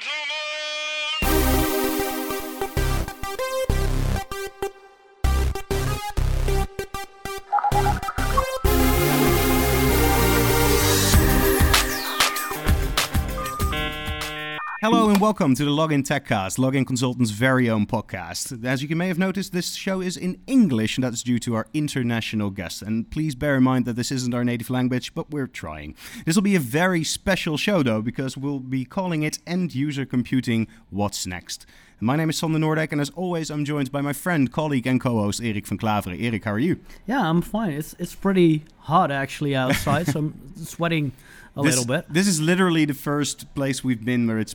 gentlemen. Hello and welcome to the Login Techcast, Login Consultants' very own podcast. As you may have noticed, this show is in English, and that's due to our international guests. And please bear in mind that this isn't our native language, but we're trying. This will be a very special show, though, because we'll be calling it End User Computing What's Next. My name is Sander Noordijk, and as always, I'm joined by my friend, colleague, and co-host Erik van Klaveren. Erik, how are you? Yeah, I'm fine. It's it's pretty hot actually outside, so I'm sweating a this, little bit. This is literally the first place we've been where it's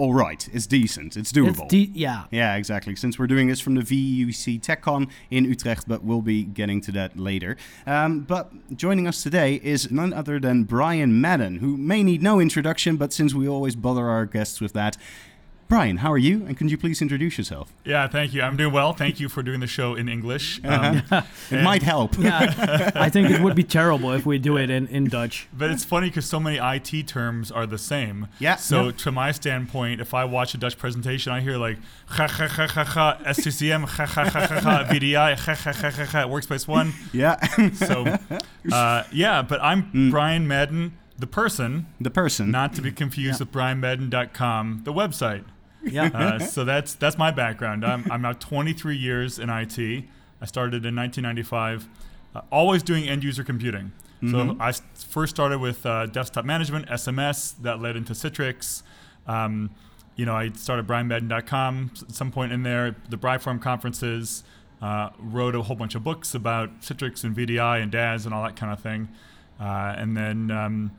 all right. It's decent. It's doable. It's de- yeah. Yeah, exactly. Since we're doing this from the VUC TechCon in Utrecht, but we'll be getting to that later. Um, but joining us today is none other than Brian Madden, who may need no introduction, but since we always bother our guests with that, Brian, how are you? And can you please introduce yourself? Yeah, thank you. I'm doing well. Thank you for doing the show in English. Um, it might help. Yeah, I think it would be terrible if we do it in, in Dutch. But it's funny because so many IT terms are the same. Yeah. So Yeah. to my standpoint, if I watch a Dutch presentation, I hear like ha ha ha ha ha SCCM ha ha ha ha ha VDI ha ha ha ha ha Workspace One. Yeah. So uh, yeah, but I'm Brian Madden, the person, the person. not to be confused with brianmadden.com, the website. Yeah. Uh, so that's that's my background. I'm, I'm now 23 years in IT. I started in 1995, uh, always doing end user computing. So I first started with uh, desktop management, SMS, that led into Citrix. Um, you know, I started brianmadden.com at some point in there, the Briforum conferences, uh, wrote a whole bunch of books about Citrix and VDI and DAS and all that kind of thing. Uh, and then, um,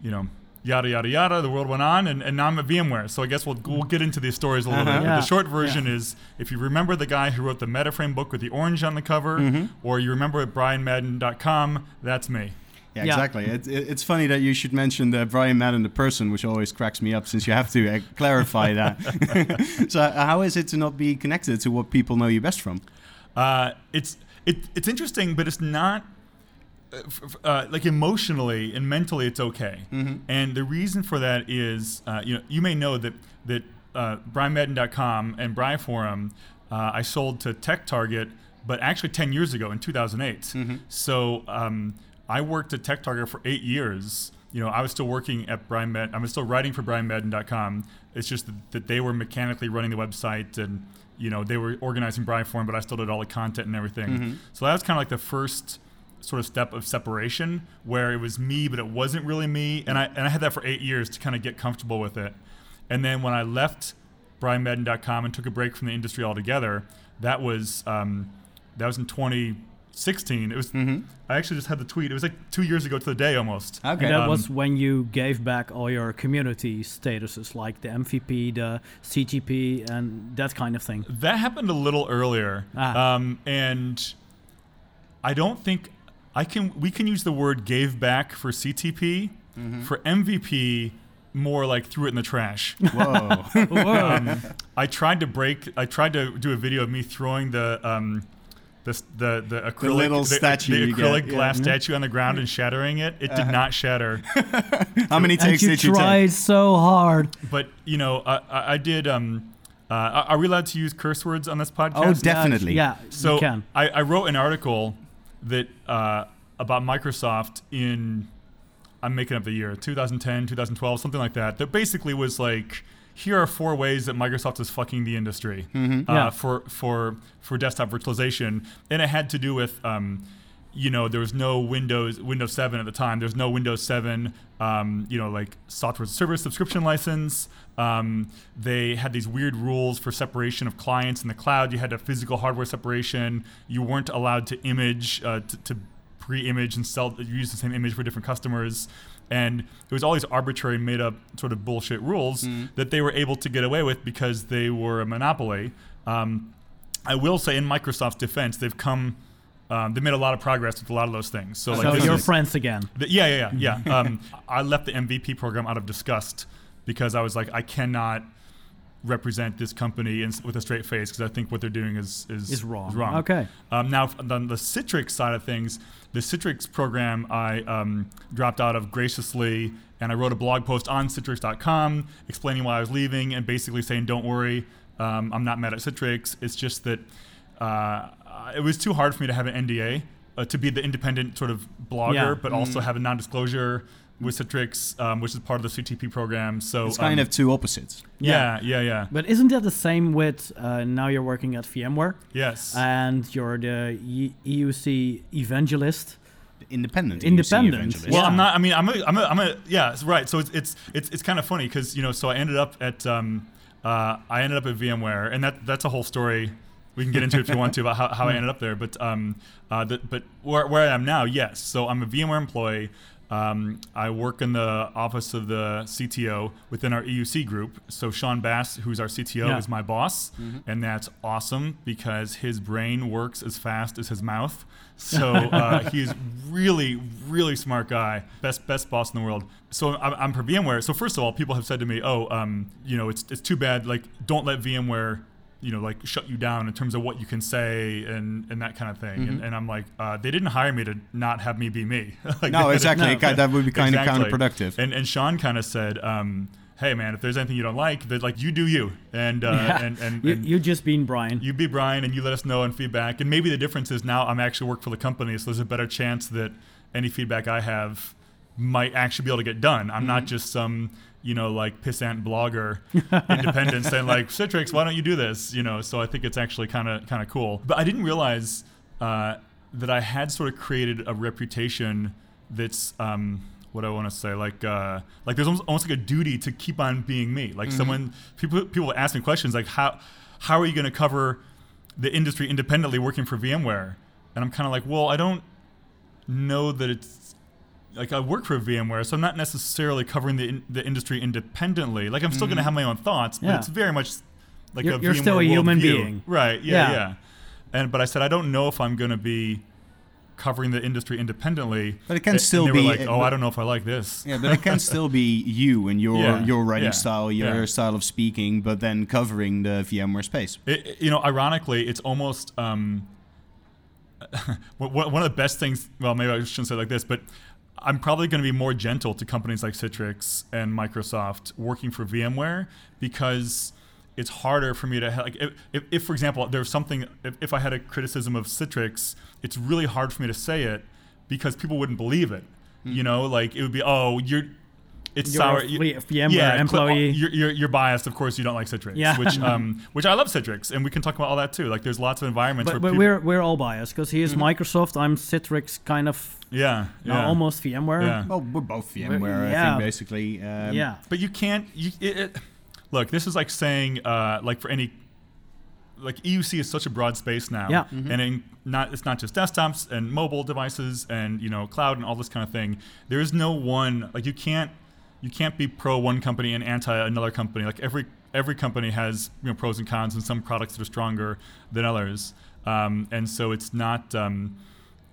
you know, yada, yada, yada, the world went on, and, and now I'm at VMware. So I guess we'll, we'll get into these stories a little Uh-huh. bit. Yeah. The short version is if you remember the guy who wrote the Metaframe book with the orange on the cover, Mm-hmm. or you remember at brianmadden.com, that's me. Yeah, Yeah. exactly. It, it, it's funny that you should mention the Brian Madden, the person, which always cracks me up since you have to uh, clarify that. so, uh, how is it to not be connected to what people know you best from? Uh, it's it, it's interesting, but it's not uh, like emotionally and mentally. It's okay, and the reason for that is uh, you know you may know that that uh, BrianMadden.com and Briforum uh, I sold to Tech Target, but actually ten years ago in 2008. So um, I worked at Tech Target for eight years. You know, I was still working at Brian Madden. I was still writing for BrianMadden.com. It's just that, that they were mechanically running the website and you know they were organizing Briforum, but I still did all the content and everything. So that was kind of like the first sort of step of separation where it was me, but it wasn't really me. And I and I had that for eight years to kind of get comfortable with it. And then when I left BrianMadden.com and took a break from the industry altogether, that was um, that was in 2016. It was I actually just had the tweet. It was like two years ago to the day almost. Okay. And that Um, was when you gave back all your community statuses, like the MVP, the CTP, and that kind of thing. That happened a little earlier, Ah. um, and I don't think I can. We can use the word "gave back" for CTP. For MVP, more like threw it in the trash. Whoa. um, I tried to break. I tried to do a video of me throwing the um, the the the acrylic little the, statue the you get, acrylic yeah. glass statue on the ground and shattering it. It did not shatter. How many And takes you did you tried take? so hard. But you know, I, I, I did. Um, uh, are are we allowed to use curse words on this podcast? Oh, definitely. Yeah, So you can. I, I wrote an article that uh, about Microsoft in I'm making up the year 2010, 2012, something like that. That basically was like, here are four ways that Microsoft is fucking the industry uh, Yeah. for for for desktop virtualization, and it had to do with. Um, you know, there was no Windows Windows 7 at the time. There's no Windows 7, um, you know, like software service subscription license. Um, they had these weird rules for separation of clients in the cloud. You had a physical hardware separation. You weren't allowed to image uh, to, to pre-image and sell use the same image for different customers. And it was all these arbitrary, made-up sort of bullshit rules that they were able to get away with because they were a monopoly. Um, I will say, in Microsoft's defense, they've come. Um, they made a lot of progress with a lot of those things. So, like, so this you're is- friends again. the- yeah, yeah, yeah, yeah. um, I left the MVP program out of disgust because I was like, I cannot. represent this company in, with a straight face because I think what they're doing is is, Is wrong. Is wrong. Okay. Um, now, on the Citrix side of things, the Citrix program I um, dropped out of graciously, and I wrote a blog post on Citrix.com explaining why I was leaving and basically saying, "Don't worry, um, I'm not mad at Citrix. It's just that uh, it was too hard for me to have an NDA uh, to be the independent sort of blogger, Yeah. but also have a non-disclosure." With Citrix, um, which is part of the CTP program, so It's kind um, of two opposites. yeah, yeah, yeah, But isn't that the same with uh, now you're working at VMware yes, and you're the E- EUC evangelist? Independent. Independent. EUC. Well, Yeah. I'm not. I mean, I'm a, I'm a, I'm a yeah, it's right. So it's it's it's, it's kind of funny because you know, so I ended up at um, uh, I ended up at VMware, and that that's a whole story. We can get into it if you want to about how, how I ended up there. But um, uh, the, but where, where I am now, yes. So I'm a VMware employee. Um, I work in the office of the CTO within our EUC group. So Shawn Bass, who's our CTO, Yeah. is my boss, and that's awesome because his brain works as fast as his mouth. So uh, he's really, really smart guy, best best boss in the world. So I'm, I'm for VMware. So first of all, people have said to me, "Oh, um, you know, it's it's too bad. Like, don't let VMware." You know, like shut you down in terms of what you can say and, and that kind of thing. And, and I'm like, uh, they didn't hire me to not have me be me. like, No, exactly. No. That would be kind Exactly. of counterproductive. And and Shawn kind of said, um, "Hey man, if there's anything you don't like, that like you do you, and uh, Yeah. and and, You, and you just been Brian. you be Brian, and you let us know and feedback. And maybe the difference is now I'm actually work for the company, so there's a better chance that any feedback I have might actually be able to get done. I'm not just some you know like pissant blogger independent saying like Citrix, why don't you do this? You know, so I think it's actually kind of kind of cool. But I didn't realize uh, that I had sort of created a reputation that's um, what I want to say, like uh, like there's almost, almost like a duty to keep on being me. Like someone people people ask me questions like how how are you going to cover the industry independently working for VMware? And I'm kind of like, well, I don't know that it's like I work for VMware, so I'm not necessarily covering the in, the industry independently. Like I'm still going to have my own thoughts, but Yeah. it's very much like You're- a you're VMware still a human worldview. being. right? Yeah, Yeah. yeah, And but I said I don't know if I'm going to be covering the industry independently. But it can And- still and they be- were like, oh, but- I don't know if I like this. Yeah, but it can still be you and your Yeah, your writing yeah, style, your yeah. style of speaking, but then covering the VMware space. It, it- you know, ironically, it's almost um, one one of the best things. Well, maybe I shouldn't say it like this, but I'm probably going to be more gentle to companies like Citrix and Microsoft working for VMware because it's harder for me to like if, if, if for example there's something if, if I had a criticism of Citrix, it's really hard for me to say it because people wouldn't believe it. You mm-hmm. know, like it would be oh you're. It's You're sour. you- V- VMware cl- employee. You're, you're, you're biased, of course. You don't like Citrix, Yeah. which um, which I love Citrix, and we can talk about all that too. Like, there's lots of environments but where but people, we're we're all biased because he is Microsoft. I'm Citrix, kind of yeah, no, yeah, almost VMware. Yeah. Well, we're both VMware, I yeah. think, basically. Um, yeah. But you can't. You, it, it, look, this is like saying, uh, like for any, like EUC is such a broad space now, Yeah. and in not it's not just desktops and mobile devices and you know cloud and all this kind of thing. There is no one like you can't you can't be pro one company and anti another company. Like every every company has you know pros and cons, and some products that are stronger than others. Um, and so it's not. Um,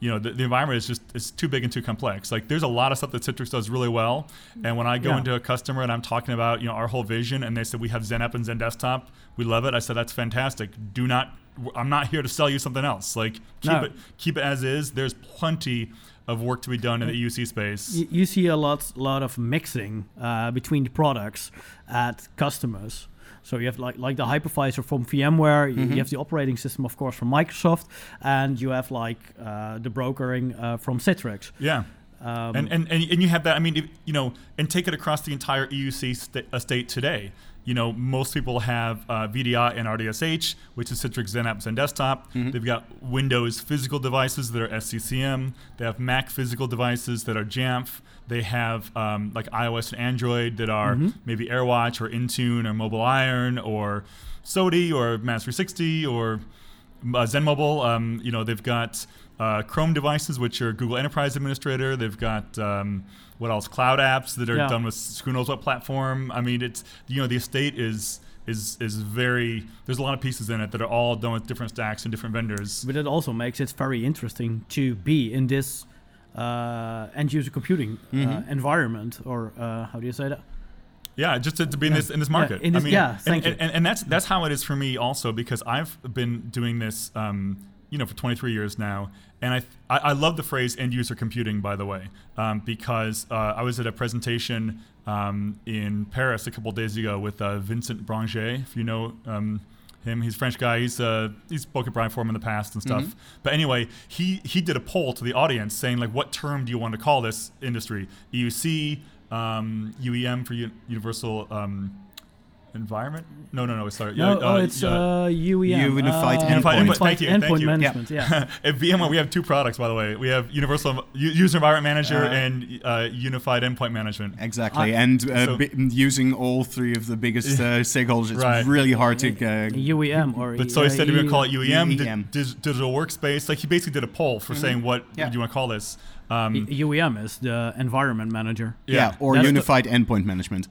you know, the, the environment is just it's too big and too complex. Like there's a lot of stuff that Citrix does really well. And when I go Yeah. into a customer and I'm talking about, you know, our whole vision and they said we have XenApp and XenDesktop, we love it. I said that's fantastic. Do not I'm not here to sell you something else. Like keep No. it keep it as is. There's plenty of work to be done in the EUC space. You, you see a lot lot of mixing uh, between the products at customers. So you have like like the hypervisor from VMware, you- you have the operating system, of course, from Microsoft, and you have like uh, the brokering uh, from Citrix. Yeah. Um, and, and, and you have that. I mean, if, you know, and take it across the entire EUC sta- estate today. You know, most people have uh, VDI and RDSH, which is Citrix XenApps and Desktop. They've got Windows physical devices that are SCCM. They have Mac physical devices that are Jamf. They have um, like iOS and Android that are maybe AirWatch or Intune or MobileIron or SOTI or MaaS360 or uh, XenMobile. Um, you know, they've got uh, Chrome devices, which are Google Enterprise Administrator. They've got um, what else? Cloud apps that are Yeah. done with who knows what platform. I mean, it's you know the estate is is is very. There's a lot of pieces in it that are all done with different stacks and different vendors. but it also makes it very interesting to be in this uh, end user computing uh, environment, or uh, how do you say that? Yeah, just to, to be in this in this market. in this- I mean, yeah, and, thank you. and, and, and that's that's how it is for me also because I've been doing this, um, you know, for 23 years now, and I, I I love the phrase end user computing by the way, um, because uh, I was at a presentation um, in Paris a couple days ago with uh, Vincent Branger, if you know. Um, him, he's a French guy. He's uh, he's spoken Briforum in the past and stuff. But anyway, he he did a poll to the audience saying like, what term do you want to call this industry? EUC, um, UEM for u- Universal um, Environment? No, no, no. Sorry. No, uh, oh, it's uh, uh, UEM. Unified uh, Endpoint. Unified Endpoint. Thank you, Endpoint thank you. Yeah. management. Yeah. At VMware, we have two products, by the way. We have Universal U- User Environment Manager Uh, and uh, Unified Endpoint Management. Exactly, I- and uh, So- bi- using all three of the biggest uh, stakeholders, it's Right. really hard to. Uh, UEM or But so he said we're going to call it EU UEM, di- UEM. dis- digital workspace. Like he basically did a poll for saying what Mm-hmm. Yeah. do you want to call this. Um, UEM is the environment manager. yeah. yeah. or That's the- unified endpoint management.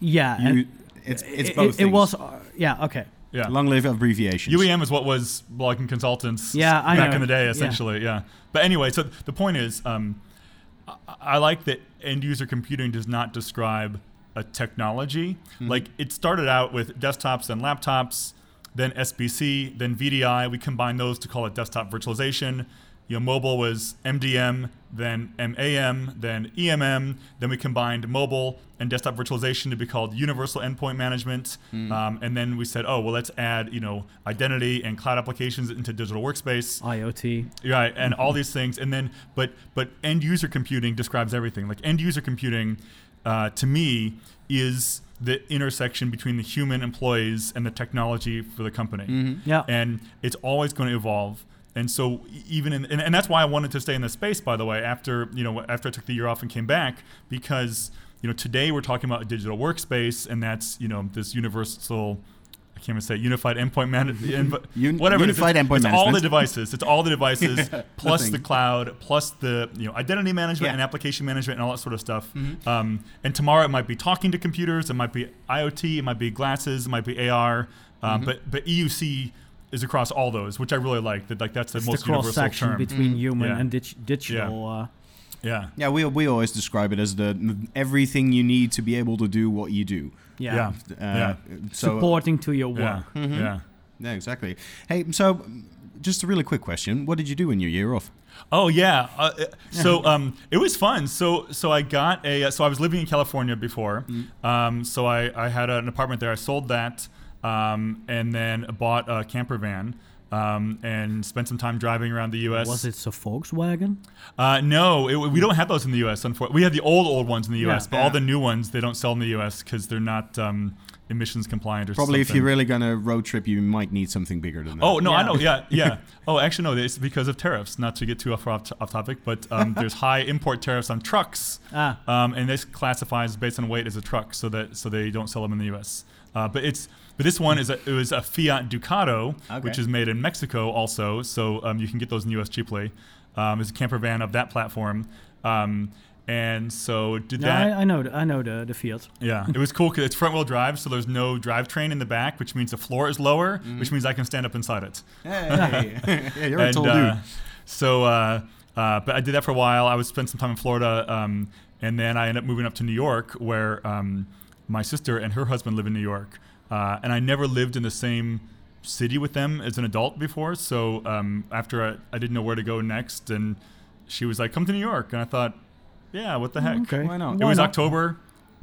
Yeah, You, and it's it's it, both. it, it was. Uh, yeah. Okay. yeah. long live abbreviations. UEM is what was Login Consultants Yeah, I back know. in the day, essentially. Yeah. But anyway, so the point is, um, I, I like that end user computing does not describe a technology. Mm-hmm. Like it started out with desktops and laptops, then SBC, then VDI. We combined those to call it desktop virtualization. You know, mobile was MDM, then MAM, then EMM. Then we combined mobile and desktop virtualization to be called Universal Endpoint Management. Um, and then we said, oh well, let's add you know identity and cloud applications into digital workspace. IoT. Right, and all these things, and then but but end user computing describes everything. Like end user computing, uh, to me, is the intersection between the human employees and the technology for the company. Yeah. and it's always going to evolve. And so even in and, and that's why I wanted to stay in this space. By the way, after you know after I took the year off and came back, because you know today we're talking about a digital workspace, and that's you know this universal. I can't even say unified endpoint management. Un- whatever. unified it's, endpoint it's all the devices. It's all the devices plus the cloud plus the you know identity management Yeah. and application management and all that sort of stuff. Mm-hmm. Um, and tomorrow it might be talking to computers. It might be IoT. It might be glasses. It might be AR. Um, Mm-hmm. But but EUC is across all those, which I really like. That like that's the It's the most cross universal section term. between human Yeah. and dig- digital. Uh, yeah. Yeah, we we always describe it as the everything you need to be able to do what you do. yeah. Yeah. Uh, Yeah. So Supporting to your Yeah. work. Yeah. yeah, exactly. Hey, so just a really quick question: What did you do in your year off? Oh yeah. Uh, uh, so um, it was fun. So so I got a. uh, So I was living in California before. Um, so I, I had an apartment there. I sold that, um, and then bought a camper van. Um, and spent some time driving around the U.S. Was it a Volkswagen? Uh, no, it, we don't have those in the U.S. Unfortunately, we have the old old ones in the U.S., Yeah. but all the new ones they don't sell in the U.S. because they're not um, emissions compliant or Probably, if you're really gonna road trip, you might need something bigger than that. Oh no, I know. Yeah, yeah. Oh, actually, no. It's because of tariffs. Not to get too off off, off topic, but um, there's high import tariffs on trucks, Ah. um, and this classifies based on weight as a truck, so that so they don't sell them in the U.S. Uh, but it's but this one is a, it was a Fiat Ducato, which is made in Mexico also, so um, you can get those in the U.S. cheaply. Um, it's a camper van of that platform. Um, and so did Yeah, that. I, I know. The, I know the the Fiat. Yeah, it was cool because it's front wheel drive, so there's no drivetrain in the back, which means the floor is lower, which means I can stand up inside it. Hey, yeah, you're a tall uh, dude. So, uh, uh, but I did that for a while. I was spent some time in Florida, um, and then I ended up moving up to New York, where um, my sister and her husband live in New York, uh, and I never lived in the same city with them as an adult before. So um, after I, I didn't know where to go next, and she was like, "Come to New York," and I thought, "Yeah, what the heck?" Okay. Why not? It Why was not? October,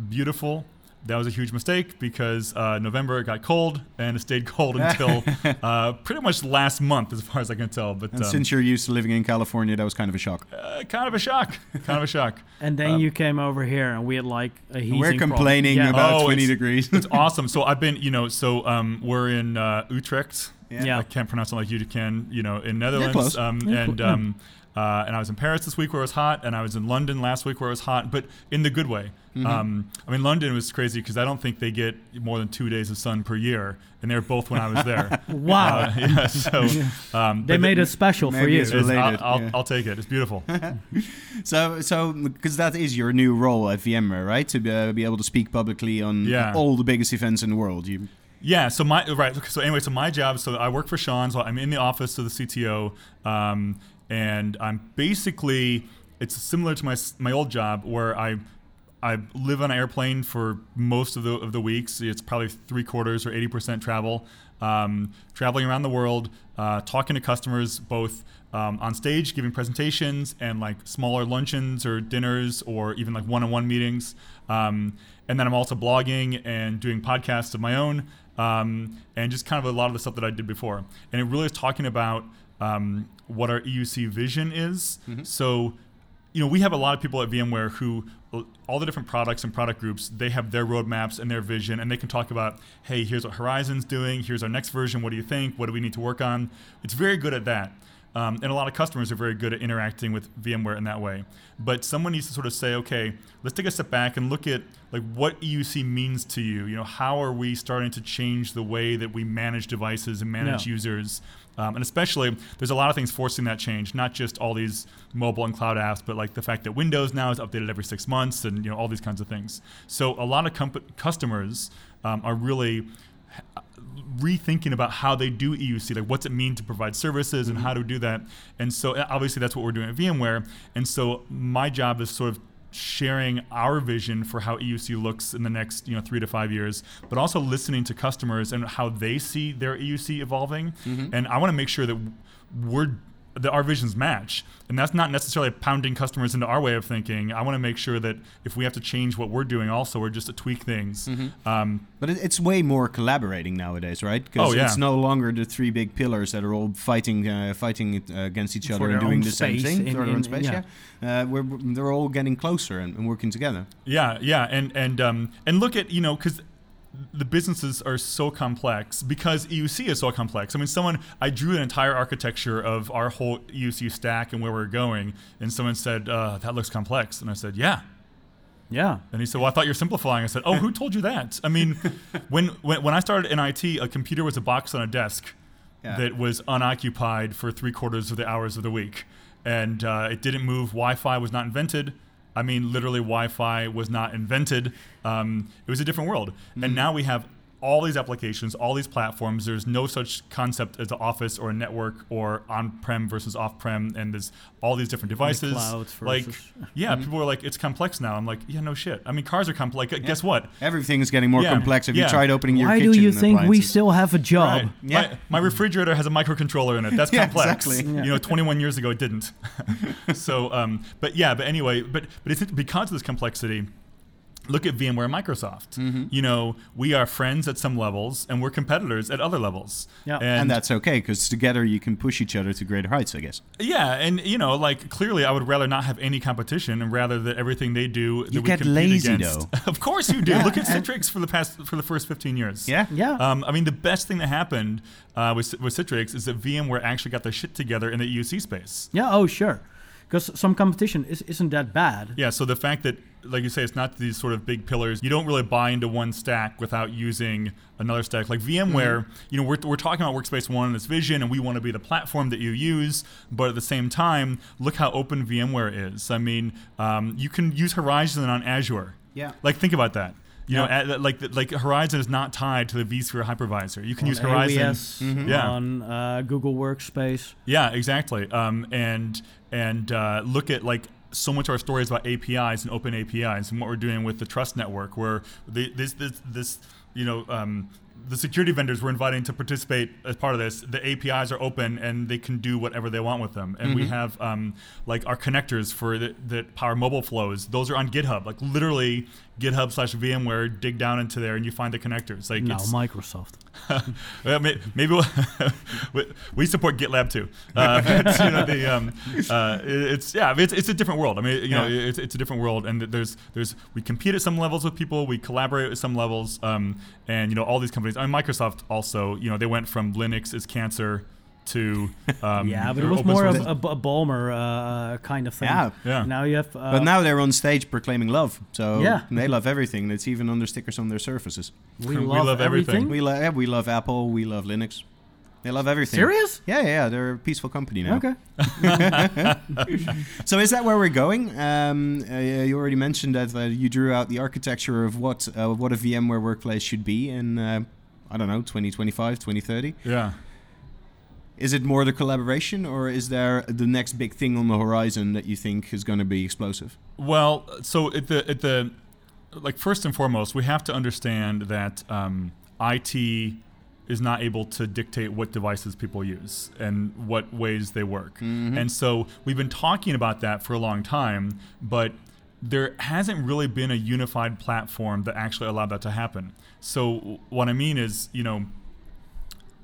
beautiful. That was a huge mistake because uh, November it got cold and it stayed cold until uh, pretty much last month, as far as I can tell. But And um, since you're used to living in California, that was kind of a shock. uh, kind of a shock, kind of a shock. And then Um, you came over here, and we had like a heating We're complaining Yeah. about Oh, 20 it's- degrees. It's awesome. So I've been, you know, so um, we're in uh, Utrecht. Yeah. I can't pronounce it like you can, you know, in Netherlands. close. Um, Yeah, and cool. um, uh, and I was in Paris this week where it was hot, and I was in London last week where it was hot, but in the good way. Mm-hmm. Um, I mean, London was crazy because I don't think they get more than two days of sun per year, and they're both when I was there. Wow. Uh, yeah. So um, they made it special for you. it's it's- related, I'll, I'll, yeah. I'll take it. It's beautiful. So, so because that is your new role at VMware, right? To be, uh, be able to speak publicly on Yeah. all the biggest events in the world. You, Yeah. So my right. So anyway, so my job. So I work for Shawn. So I'm in the office of the CTO, um, and I'm basically it's similar to my my old job where I I live on an airplane for most of the of the weeks. It's probably three quarters or eighty percent travel, um, traveling around the world, uh, talking to customers both um, on stage, giving presentations, and like smaller luncheons or dinners, or even like one-on-one meetings. Um, and then I'm also blogging and doing podcasts of my own, um, and just kind of a lot of the stuff that I did before. And it really is talking about um, what our EUC vision is. So you know, we have a lot of people at VMware who all the different products and product groups, they have their roadmaps and their vision, and they can talk about, hey, here's what Horizon's doing, here's our next version, what do you think, what do we need to work on? It's very good at that. Um, and a lot of customers are very good at interacting with VMware in that way. But someone needs to sort of say, okay, let's take a step back and look at like what EUC means to you. You know, how are we starting to change the way that we manage devices and manage Yeah. users? Um, and especially, there's a lot of things forcing that change, not just all these mobile and cloud apps, but like the fact that Windows now is updated every six months, and you know all these kinds of things. So a lot of comp- customers um, are really rethinking about how they do EUC, like what's it mean to provide services and how to do that. And so uh, obviously that's what we're doing at VMware. And so my job is sort of sharing our vision for how EUC looks in the next you know three to five years, but also listening to customers and how they see their EUC evolving. Mm-hmm. And I want to make sure that we're that our visions match. And that's not necessarily pounding customers into our way of thinking. I want to make sure that if we have to change what we're doing, also, or just to tweak things. Um, But it's way more collaborating nowadays, right? Because Oh, yeah. it's no longer the three big pillars that are all fighting, uh, fighting uh, against each other and doing the same space thing in- for their own in- space. Yeah, yeah. Uh, we're, they're all getting closer and, and working together. Yeah, yeah, and and um, and look at you know because the businesses are so complex because EUC is so complex. I mean, someone I drew an entire architecture of our whole EUC stack and where we're going, and someone said uh, that looks complex, and I said, yeah. Yeah. And he said, "Well, I thought you're simplifying." I said, "Oh, who told you that?" I mean, when, when when I started in IT, a computer was a box on a desk Yeah. that was unoccupied for three quarters of the hours of the week, and uh, it didn't move. Wi-Fi was not invented. I mean, literally, Wi-Fi was not invented. Um, it was a different world, and now we have all these applications, all these platforms. There's no such concept as an office or a network or on-prem versus off-prem, and there's all these different devices. cloud like, versus- yeah, people are like, it's complex now. I'm like, yeah, no shit. I mean, cars are complex. Like, guess what? Everything is getting more Yeah. complex. Have Yeah. you tried opening your kitchen? Why do you think we still have a job? Right. Yeah. My, my refrigerator has a microcontroller in it. That's Yeah, complex. exactly. Yeah. You know, 21 years ago it didn't. so, um, but yeah, but anyway, but but it's because of this complexity. Look at VMware and Microsoft. Mm-hmm. You know, we are friends at some levels and we're competitors at other levels. Yeah. And that's okay because together you can push each other to greater heights, I guess. yeah, and you know, like clearly, I would rather not have any competition, and rather that everything they do that You we get compete lazy, against. of course, you do. yeah. Look at Citrix for the past for the first 15 years. Yeah. Yeah. Um, I mean, the best thing that happened uh, with, with Citrix is that VMware actually got their shit together in the EUC space. yeah. Oh, sure. Because some competition is, isn't that bad. Yeah, so the fact that, like you say, it's not these sort of big pillars, you don't really buy into one stack without using another stack. Like VMware, you know, we're, we're talking about Workspace ONE and its vision, and we want to be the platform that you use, but at the same time, look how open VMware is. I mean, um, you can use Horizon on Azure. Yeah. Like, think about that. You know, at, like like Horizon is not tied to the vSphere hypervisor. You can On use Horizon. AWS, Yeah. on uh, Google Workspace. Yeah, exactly. Um, and and uh, look at like so much of our stories about APIs and open APIs and what we're doing with the Trust Network, where the, this this this you know. Um, the security vendors we're inviting to participate as part of this. The APIs are open and they can do whatever they want with them. And we have um, like our connectors for the, that power mobile flows. Those are on GitHub. Like literally, GitHub slash VMware. Dig down into there and you find the connectors. Like No, it's, Microsoft. well, may- maybe we'll we- support GitLab too. Uh, but, you know, the, um, uh, it's yeah, it's, it's a different world. I mean, you know, Yeah. it's, it's a different world, and there's there's we compete at some levels with people, we collaborate at some levels, um, and you know, all these companies. I mean, Microsoft also, you know, they went from Linux is cancer to um, yeah, but it was more of a, a Ballmer uh, kind of thing. Yeah. Yeah. Now you have. Uh, But now they're on stage proclaiming love. So Yeah. they love everything. It's even on the stickers on their surfaces. we, we love, love everything. everything. We, lo- yeah, we love Apple. We love Linux. They love everything. Serious? Yeah, yeah. They're a peaceful company now. Okay. So is that where we're going? Um, uh, you already mentioned that uh, you drew out the architecture of what uh, what a VMware workplace should be in, uh, I don't know, 2025, 2030. yeah. Is it more the collaboration, or is there the next big thing on the horizon that you think is going to be explosive? Well, so at the at the like first and foremost, we have to understand that um, IT is not able to dictate what devices people use and what ways they work. Mm-hmm. And so we've been talking about that for a long time, but there hasn't really been a unified platform that actually allowed that to happen. So what I mean is, you know,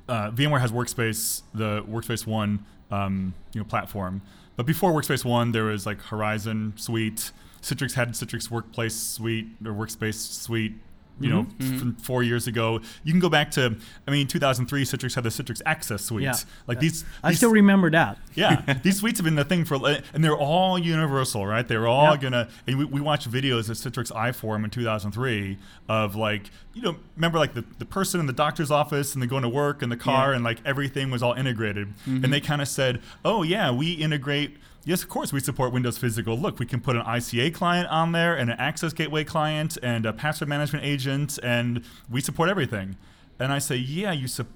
uh, VMware has Workspace, the Workspace One, um, you know, platform. But before Workspace One, there was like Horizon Suite. Citrix had Citrix Workplace Suite or Workspace Suite. You know, Mm-hmm. from four years ago. You can go back to, I mean, 2003. Citrix had the Citrix Access Suite. Yeah. Like these, I still remember that. yeah, these suites have been the thing for, and they're all universal, right? They're all Yep. gonna. And we, we watched videos at Citrix iForum in 2003 of like, you know, remember like the, the person in the doctor's office and they going to work in the car Yeah. and like everything was all integrated. And they kind of said, oh yeah, we integrate. Yes, of course we support Windows Physical. Look, we can put an ICA client on there and an Access Gateway client and a password management agent, and we support everything. And I say, yeah, you support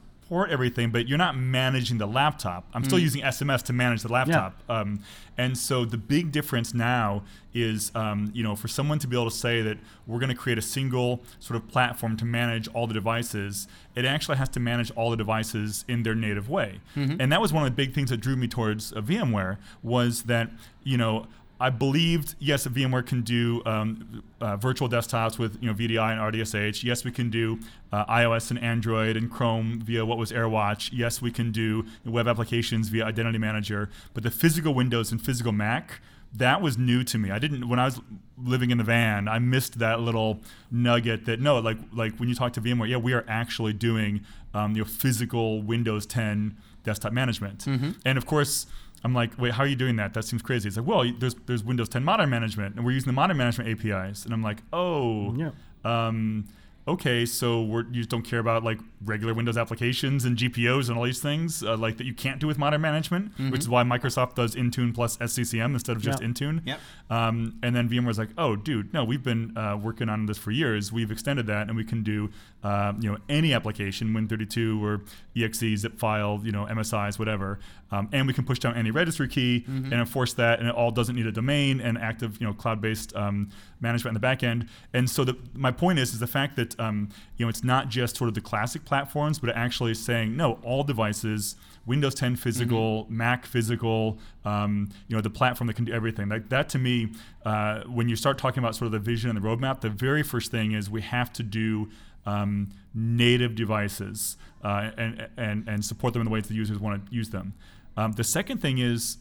everything, but you're not managing the laptop. I'm still using SMS to manage the laptop. Um, and so the big difference now is, um, you know, for someone to be able to say that we're going to create a single sort of platform to manage all the devices, it actually has to manage all the devices in their native way. And that was one of the big things that drew me towards uh, VMware was that, you know, I believed yes, VMware can do um, uh, virtual desktops with you know VDI and RDSH. Yes, we can do uh, iOS and Android and Chrome via what was AirWatch. Yes, we can do web applications via Identity Manager. But the physical Windows and physical Mac, that was new to me. I didn't when I was living in the van. I missed that little nugget that no, like like when you talk to VMware, yeah, we are actually doing um, you know physical Windows 10 desktop management. And of course. I'm like, wait, how are you doing that? That seems crazy. It's like, well, there's there's Windows 10 Modern Management, and we're using the Modern Management APIs. And I'm like, oh, Yeah. um, okay, so we're, you just don't care about like regular Windows applications and GPOs and all these things uh, like that you can't do with Modern Management, which is why Microsoft does Intune plus SCCM instead of just Yeah. Intune. Yep. Um, and then VMware's like, oh, dude, no, we've been uh, working on this for years. We've extended that, and we can do, uh, you know, any application, Win32 or exe, zip file, you know, MSIs, whatever, um, and we can push down any registry key and enforce that, and it all doesn't need a domain and active, you know, cloud-based um, management in the back end. And so the, my point is, is the fact that um, you know it's not just sort of the classic platforms, but actually saying no, all devices. Windows 10 physical, Mac physical, um, you know, the platform that can do everything. Like that to me, uh, when you start talking about sort of the vision and the roadmap, the very first thing is we have to do um, native devices uh, and, and, and support them in the ways the users want to use them. Um, the second thing is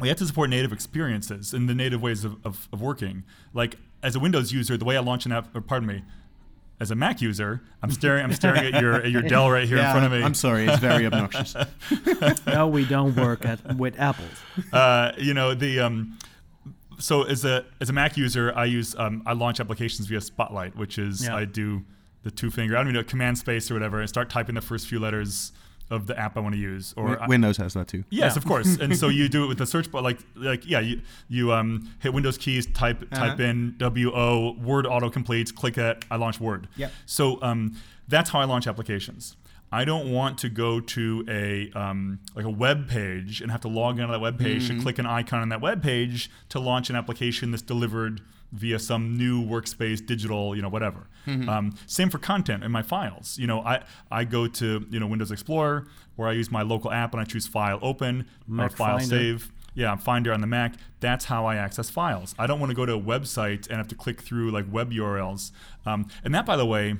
we have to support native experiences and the native ways of, of, of working. Like as a Windows user, the way I launch an app, or pardon me, as a Mac user, I'm staring, I'm staring at your at your Dell right here in front of me. I'm sorry, it's very obnoxious. no, we don't work at with Apple. uh, you know the um, so as a as a Mac user, I use um, I launch applications via Spotlight, which is Yeah. I do the two finger I don't even know command space or whatever, and start typing the first few letters of the app I want to use. Or I- Windows has that too. Yes, Yeah. of course. And so you do it with the search bar, like like yeah, you you um hit Windows keys, type type Uh-huh. in W O Word auto completes, click that, I launch Word. Yep. So um that's how I launch applications. I don't want to go to a um, like a web page and have to log into that web page to click an icon on that web page to launch an application that's delivered via some new workspace digital you know whatever. Um, same for content in my files. You know i i go to you know windows explorer where i use my local app and i choose file open or file Finder. save. Yeah finder on the mac. That's how i access files. I don't want to go to a website and have to click through like web urls um, and that by the way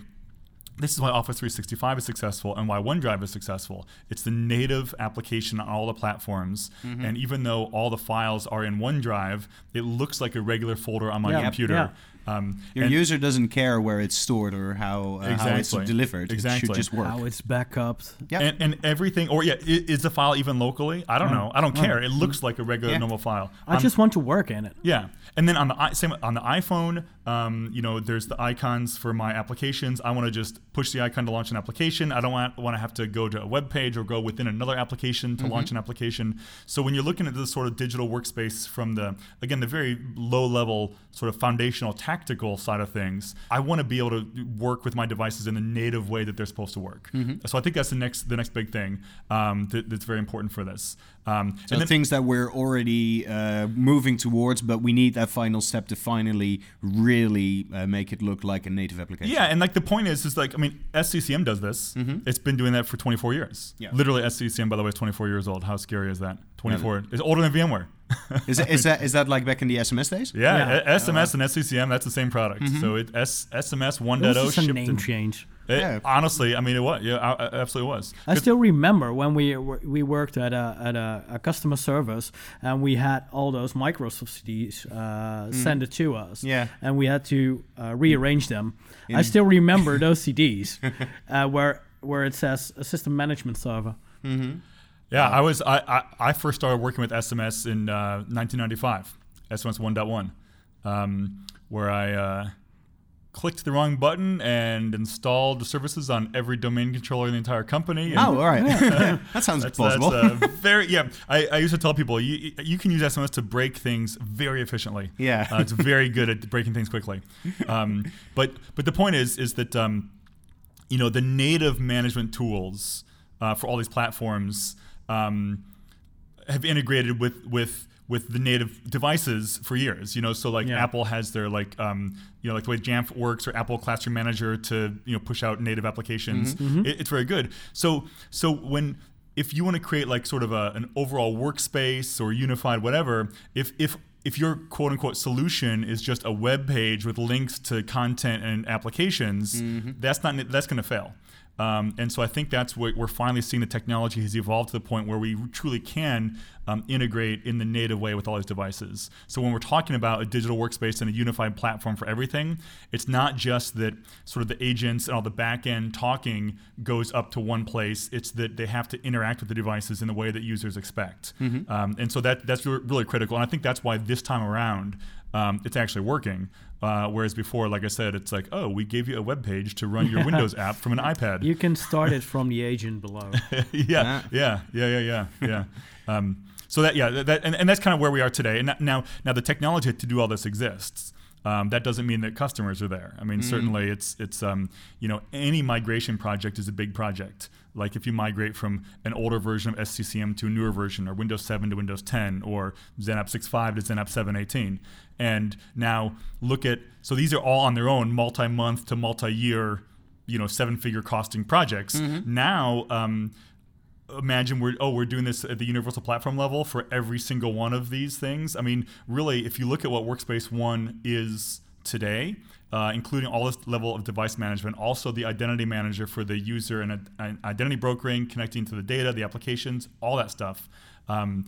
this is why Office 365 is successful and why OneDrive is successful. It's the native application on all the platforms. Mm-hmm. And even though all the files are in OneDrive, it looks like a regular folder on my Yeah, computer. yeah. Um, Your user doesn't care where it's stored or how, uh, how it's Exactly. delivered. It Exactly. should just work. How it's backupped. Yeah. and, and everything, or yeah, i- is the file even locally? I don't know. I don't care. It looks like a regular Yeah. normal file. I On- just want to work in it. Yeah, and then on the same on the iPhone, um, you know, there's the icons for my applications. I want to just push the icon to launch an application. I don't want want to have to go to a web page or go within another application to launch an application. So when you're looking at this sort of digital workspace from the again the very low level sort of foundational practical side of things, I want to be able to work with my devices in the native way that they're supposed to work. Mm-hmm. So I think that's the next the next big thing um, that, that's very important for this. Um, So and then- things that we're already uh, moving towards, but we need that final step to finally really uh, make it look like a native application. Yeah, and like the point is, is like I mean, SCCM does this. It's been doing that for 24 years. Mm-hmm. Yeah. Literally, SCCM by the way is 24 years old. How scary is that? 24. It's older than VMware. Is, it, is that is that like back in the SMS days? Yeah, Yeah. a- SMS and SCCM, that's the same product. So it S, SMS 1.0 It was just a shipped name in- change. It- Yeah. Honestly, I mean, it was. Yeah, I- I- absolutely was. I still remember when we we worked at a at a, a customer service and we had all those Microsoft CDs uh, send it to us. Yeah. and we had to uh, rearrange them. I still remember those CDs uh, where where it says a system management server. Yeah, I was. I, I, I first started working with SMS in uh, 1995, SMS 1.1, um, where I uh, clicked the wrong button and installed the services on every domain controller in the entire company. and Oh, all right. that sounds That's, plausible. that's uh, very yeah. I, I used to tell people you you can use SMS to break things very efficiently. Yeah. uh, it's very good at breaking things quickly. Um, but but the point is is that um, you know the native management tools uh, for all these platforms um, have integrated with with with the native devices for years. You know, so like Yeah. Apple has their like um, you know like the way Jamf works or Apple Classroom Manager to you know push out native applications. Mm-hmm. Mm-hmm. It- it's very good. So so when if you want to create like sort of a, an overall workspace or unified whatever, if if if your quote unquote solution is just a web page with links to content and applications, mm-hmm. that's not that's going to fail. Um, and so I think that's what we're finally seeing the technology has evolved to the point where we truly can um, integrate in the native way with all these devices. So when we're talking about a digital workspace and a unified platform for everything, it's not just that sort of the agents and all the back end talking goes up to one place. It's that they have to interact with the devices in the way that users expect. Um, and so that that's really critical. And I think that's why this time around um, it's actually working. Uh, whereas before, like I said, it's like, oh, we gave you a web page to run your Windows app from an iPad. You can start it from the agent below. yeah, yeah, yeah, yeah, yeah, yeah. Um, so that yeah, that and, and that's kind of where we are today. And now now the technology to do all this exists. Um, that doesn't mean that customers are there. I mean, certainly it's it's um, you know any migration project is a big project. Like if you migrate from an older version of SCCM to a newer version, or Windows 7 to Windows 10, or XenApp 6.5 to XenApp 7.18, and now look at so these are all on their own, multi-month to multi-year, you know, seven-figure costing projects. Now. Um, imagine we're oh we're doing this at the universal platform level for every single one of these things. I mean really if you look at what workspace one is today uh, including all this level of device management also the identity manager for the user and, and identity brokering connecting to the data the applications all that stuff. Um,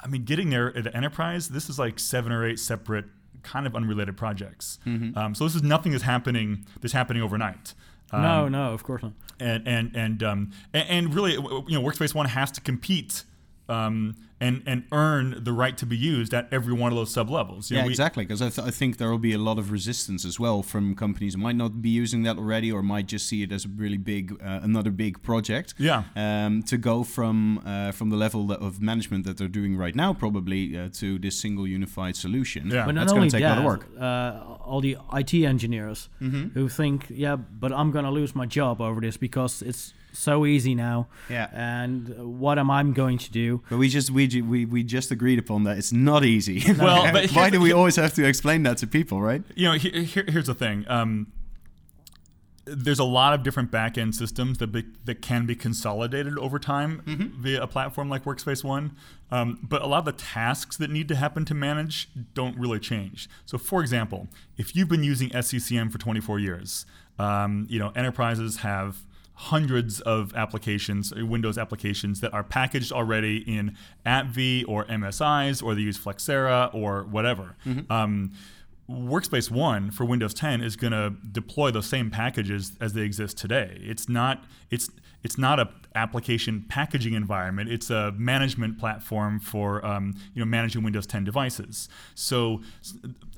i mean getting there at the enterprise this is like seven or eight separate kind of unrelated projects. Um, so this is nothing that's happening that's happening overnight um, no, no, of course not. and and and um, and, and really, you know, Workspace ONE has to compete um, and and earn the right to be used at every one of those sub levels. You yeah, know, we- exactly. Because I, th- I think there will be a lot of resistance as well from companies who might not be using that already, or might just see it as a really big, uh, another big project. Yeah. Um, to go from uh, from the level that, of management that they're doing right now, probably uh, to this single unified solution. Yeah. But not that's only going to take that, a lot of work. Uh, all the IT engineers Mm-hmm. who think, yeah, but I'm gonna lose my job over this because it's so easy now. Yeah. And uh, what am I going to do? But we just we, we we just agreed upon that it's not easy. Well, but why do we always have to explain that to people, right? you know, here, here, here's the thing. Um, there's a lot of different back-end systems that be, that can be consolidated over time via a platform like Workspace ONE, um, but a lot of the tasks that need to happen to manage don't really change. So, for example, if you've been using SCCM for 24 years, um, you know enterprises have hundreds of applications, uh, Windows applications that are packaged already in AppV or MSIs, or they use Flexera or whatever. Um, Workspace ONE for Windows 10 is going to deploy those same packages as they exist today. It's not it's it's not a application packaging environment. It's a management platform for um, you know managing Windows 10 devices. So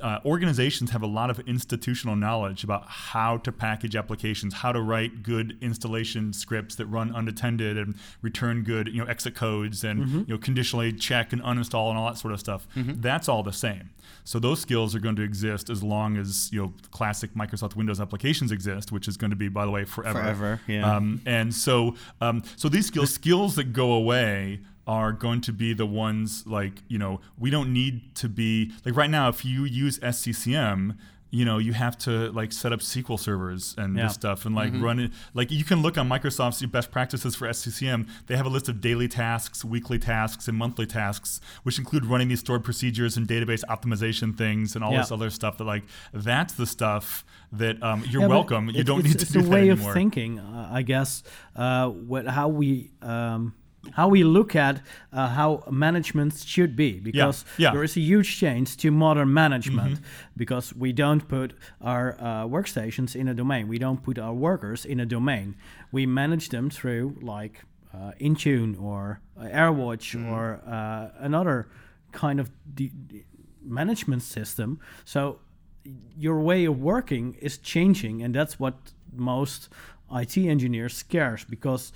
uh, organizations have a lot of institutional knowledge about how to package applications, how to write good installation scripts that run unattended and return good you know exit codes and you know conditionally check and uninstall and all that sort of stuff. That's all the same. So those skills are going to exist as long as you know classic Microsoft Windows applications exist, which is going to be, by the way, forever. Forever, yeah. Um, and so, um, so these skills, skills that go away are going to be the ones like you know we don't need to be like right now if you use SCCM you know you have to like set up SQL servers and Yeah. this stuff and like run it like you can look on Microsoft's best practices for SCCM they have a list of daily tasks weekly tasks and monthly tasks which include running these stored procedures and database optimization things and all Yeah. this other stuff that like that's the stuff that um, you're Yeah, welcome you don't need to it's do a way anymore. of thinking, uh, I guess. Uh, what, how we um, how we look at uh, how management should be, because yeah. there is a huge change to modern management, because we don't put our uh, workstations in a domain, we don't put our workers in a domain, we manage them through like uh, Intune or uh, AirWatch or uh, another kind of de- de- management system. So your way of working is changing, and that's what most IT engineers scares because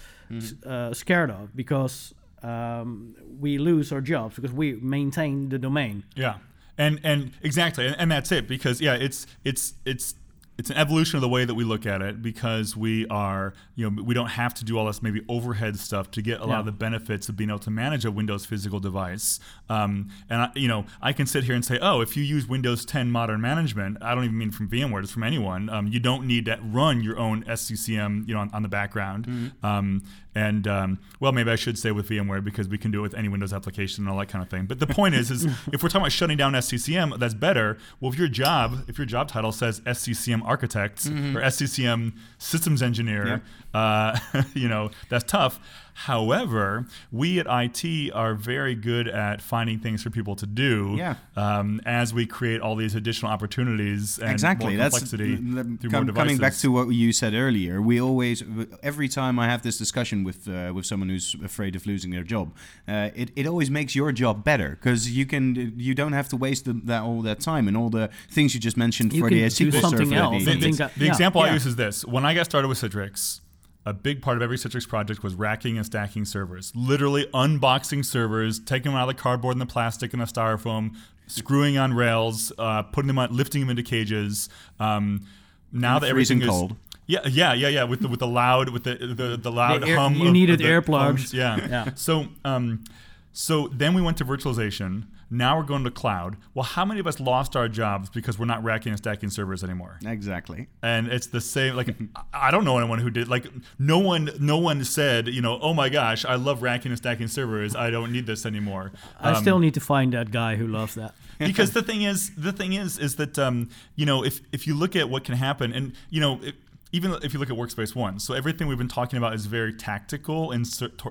uh, scared of because um, we lose our jobs because we maintain the domain. Yeah, and and exactly, and, and that's it. Because yeah, it's it's it's it's an evolution of the way that we look at it. Because we are you know we don't have to do all this maybe overhead stuff to get a lot of the benefits of being able to manage a Windows physical device. Um, and I, you know I can sit here and say, oh, if you use Windows 10 Modern Management, I don't even mean from VMware, just from anyone. Um, you don't need to run your own SCCM you know on, on the background. Um, and um, well, maybe I should say with VMware because we can do it with any Windows application and all that kind of thing. But the point is, is if we're talking about shutting down SCCM, that's better. Well, if your job, if your job title says SCCM Architect or SCCM Systems Engineer, uh, you know that's tough. However, we at IT are very good at finding things for people to do. Yeah. Um, as we create all these additional opportunities and exactly more that's complexity the- the- through com- more coming back to what you said earlier we always every time i have this discussion with uh, with someone who's afraid of losing their job uh, it, it always makes your job better because you can you don't have to waste the, that all that time and all the things you just mentioned You for can the do SQL something server else the- and the, think the- that- the yeah. example I use is this: when I got started with Citrix, a big part of every Citrix project was racking and stacking servers. Literally unboxing servers, taking them out of the cardboard and the plastic and the styrofoam, screwing on rails, uh, putting them on, lifting them into cages. Um, now And that everything freezing is cold. yeah, yeah, yeah, yeah, with the with the loud with the the, the loud The air- hum. you of- needed of the earplugs. phones. Yeah. Yeah. So um, so then we went to virtualization. Now we're going to cloud. Well, how many of us lost our jobs because we're not racking and stacking servers anymore? exactly and it's the same like I- i don't know anyone who did like no one no one said you know oh my gosh i love racking and stacking servers i don't need this anymore I Um, still need to find that guy who loves that. because the thing is the thing is is that um, you know if if you look at what can happen and you know it, even if you look at workspace one so everything we've been talking about is very tactical in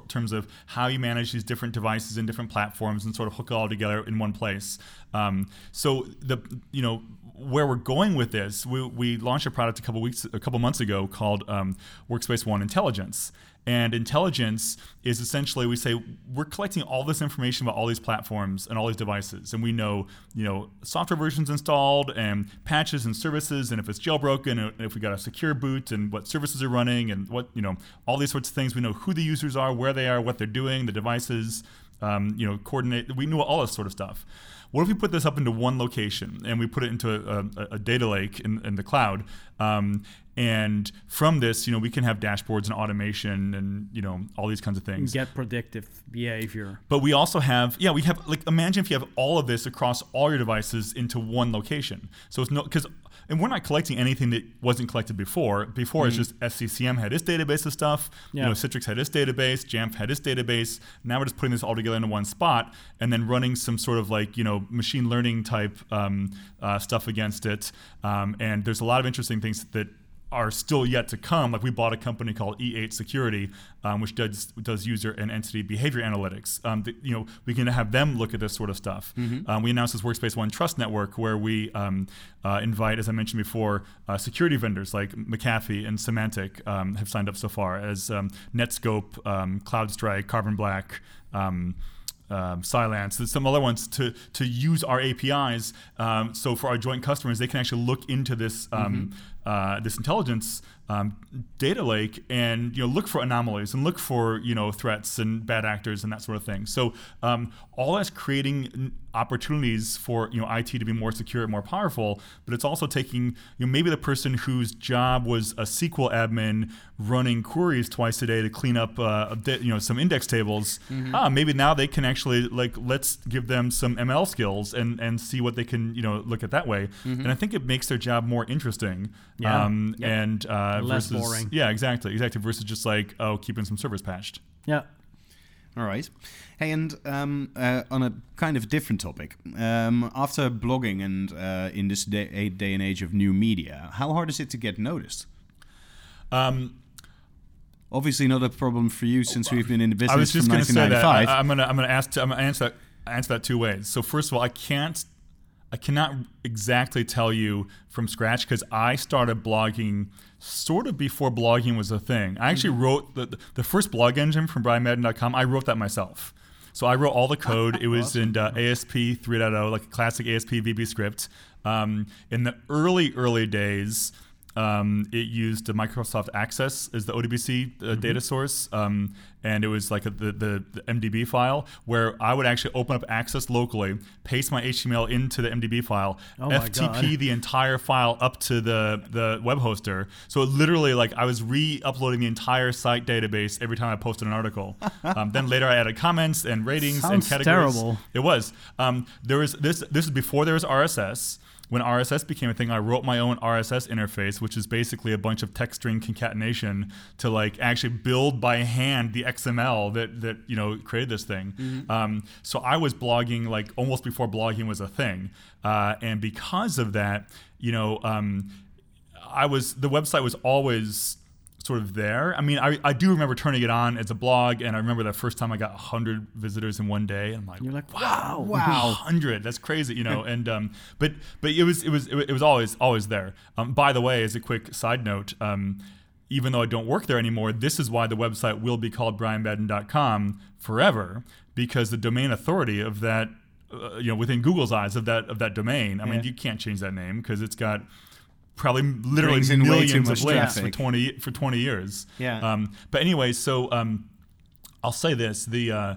terms of how you manage these different devices and different platforms and sort of hook it all together in one place. Um, so the you know where we're going with this we, we launched a product a couple weeks a couple months ago called um, workspace one intelligence and intelligence is essentially we say we're collecting all this information about all these platforms and all these devices, and we know you know software versions installed and patches and services, and if it's jailbroken, and if we got a secure boot, and what services are running, and what you know all these sorts of things. We know who the users are, where they are, what they're doing, the devices. Um, you know, coordinate. We know all this sort of stuff. What if we put this up into one location and we put it into a, a, a data lake in, in the cloud? Um, and from this, you know, we can have dashboards and automation and you know all these kinds of things. Get predictive behavior. But we also have, yeah, we have like imagine if you have all of this across all your devices into one location. So it's no because and we're not collecting anything that wasn't collected before. Before it's just SCCM had its database of stuff. You know, Citrix had its database. Jamf had its database. Now we're just putting this all together into one spot and then running some sort of like you know machine learning type um, uh, stuff against it. Um, and there's a lot of interesting things that are still yet to come. Like we bought a company called E8 Security, um, which does does user and entity behavior analytics. Um, that, you know, we can have them look at this sort of stuff. Um, we announced this Workspace One Trust Network, where we um, uh, invite, as I mentioned before, uh, security vendors like McAfee and Symantec um, have signed up so far, as um, Netskope, um, CrowdStrike, Carbon Black. Um, um, Cylance, there's some other ones to to use our APIs. Um, so for our joint customers, they can actually look into this um, uh, this intelligence um, data lake and you know look for anomalies and look for you know threats and bad actors and that sort of thing. So um, all that's creating opportunities for you know IT to be more secure and more powerful, but it's also taking you know maybe the person whose job was a SQL admin running queries twice a day to clean up uh, you know some index tables. Mm-hmm. Ah, maybe now they can actually like let's give them some ML skills and and see what they can you know look at that way. Mm-hmm. And I think it makes their job more interesting. Yeah. Um, yep. And uh, less versus, boring. Yeah, exactly, exactly. Versus just like oh, keeping some servers patched. Yeah. All right. Hey, and um, uh, on a kind of different topic, um, after blogging and uh, in this day, day, and age of new media, how hard is it to get noticed? Um, Obviously, not a problem for you since we've been in the business I was just going to say that. I, am gonna I'm gonna ask I'm gonna answer that answer that two ways. So first of all, I can't I cannot exactly tell you from scratch because I started blogging sort of before blogging was a thing. I actually mm-hmm. wrote the, the first blog engine from brianmadden.com. I wrote that myself. So I wrote all the code. it was awesome. in uh, ASP 3.0, like a classic ASP VB script. Um, in the early, early days, um, it used Microsoft Access as the ODBC uh, mm-hmm. data source, um, and it was like a, the, the, the, MDB file where I would actually open up Access locally, paste my HTML into the MDB file, oh FTP the entire file up to the the web hoster. So it literally like I was re-uploading the entire site database every time I posted an article. um, then later I added comments and ratings Sounds and categories. Terrible. It was. Um, there was this. This is before there was RSS when RSS became a thing, I wrote my own RSS interface, which is basically a bunch of text string concatenation to like actually build by hand the XML that that you know created this thing. Mm-hmm. Um, so I was blogging like almost before blogging was a thing, uh, and because of that, you know, um, I was the website was always sort of there. I mean, I, I do remember turning it on as a blog, and I remember the first time I got 100 visitors in one day. And I'm like, you're like, wow, wow, 100, that's crazy, you know. and um, but but it was it was it was always always there. Um, by the way, as a quick side note, um, even though I don't work there anymore, this is why the website will be called brianmadden.com forever because the domain authority of that, uh, you know, within Google's eyes of that of that domain. I yeah. mean, you can't change that name because it's got probably literally millions of links traffic. for 20 for 20 years. Yeah. Um, but anyway, so um, I'll say this: the uh,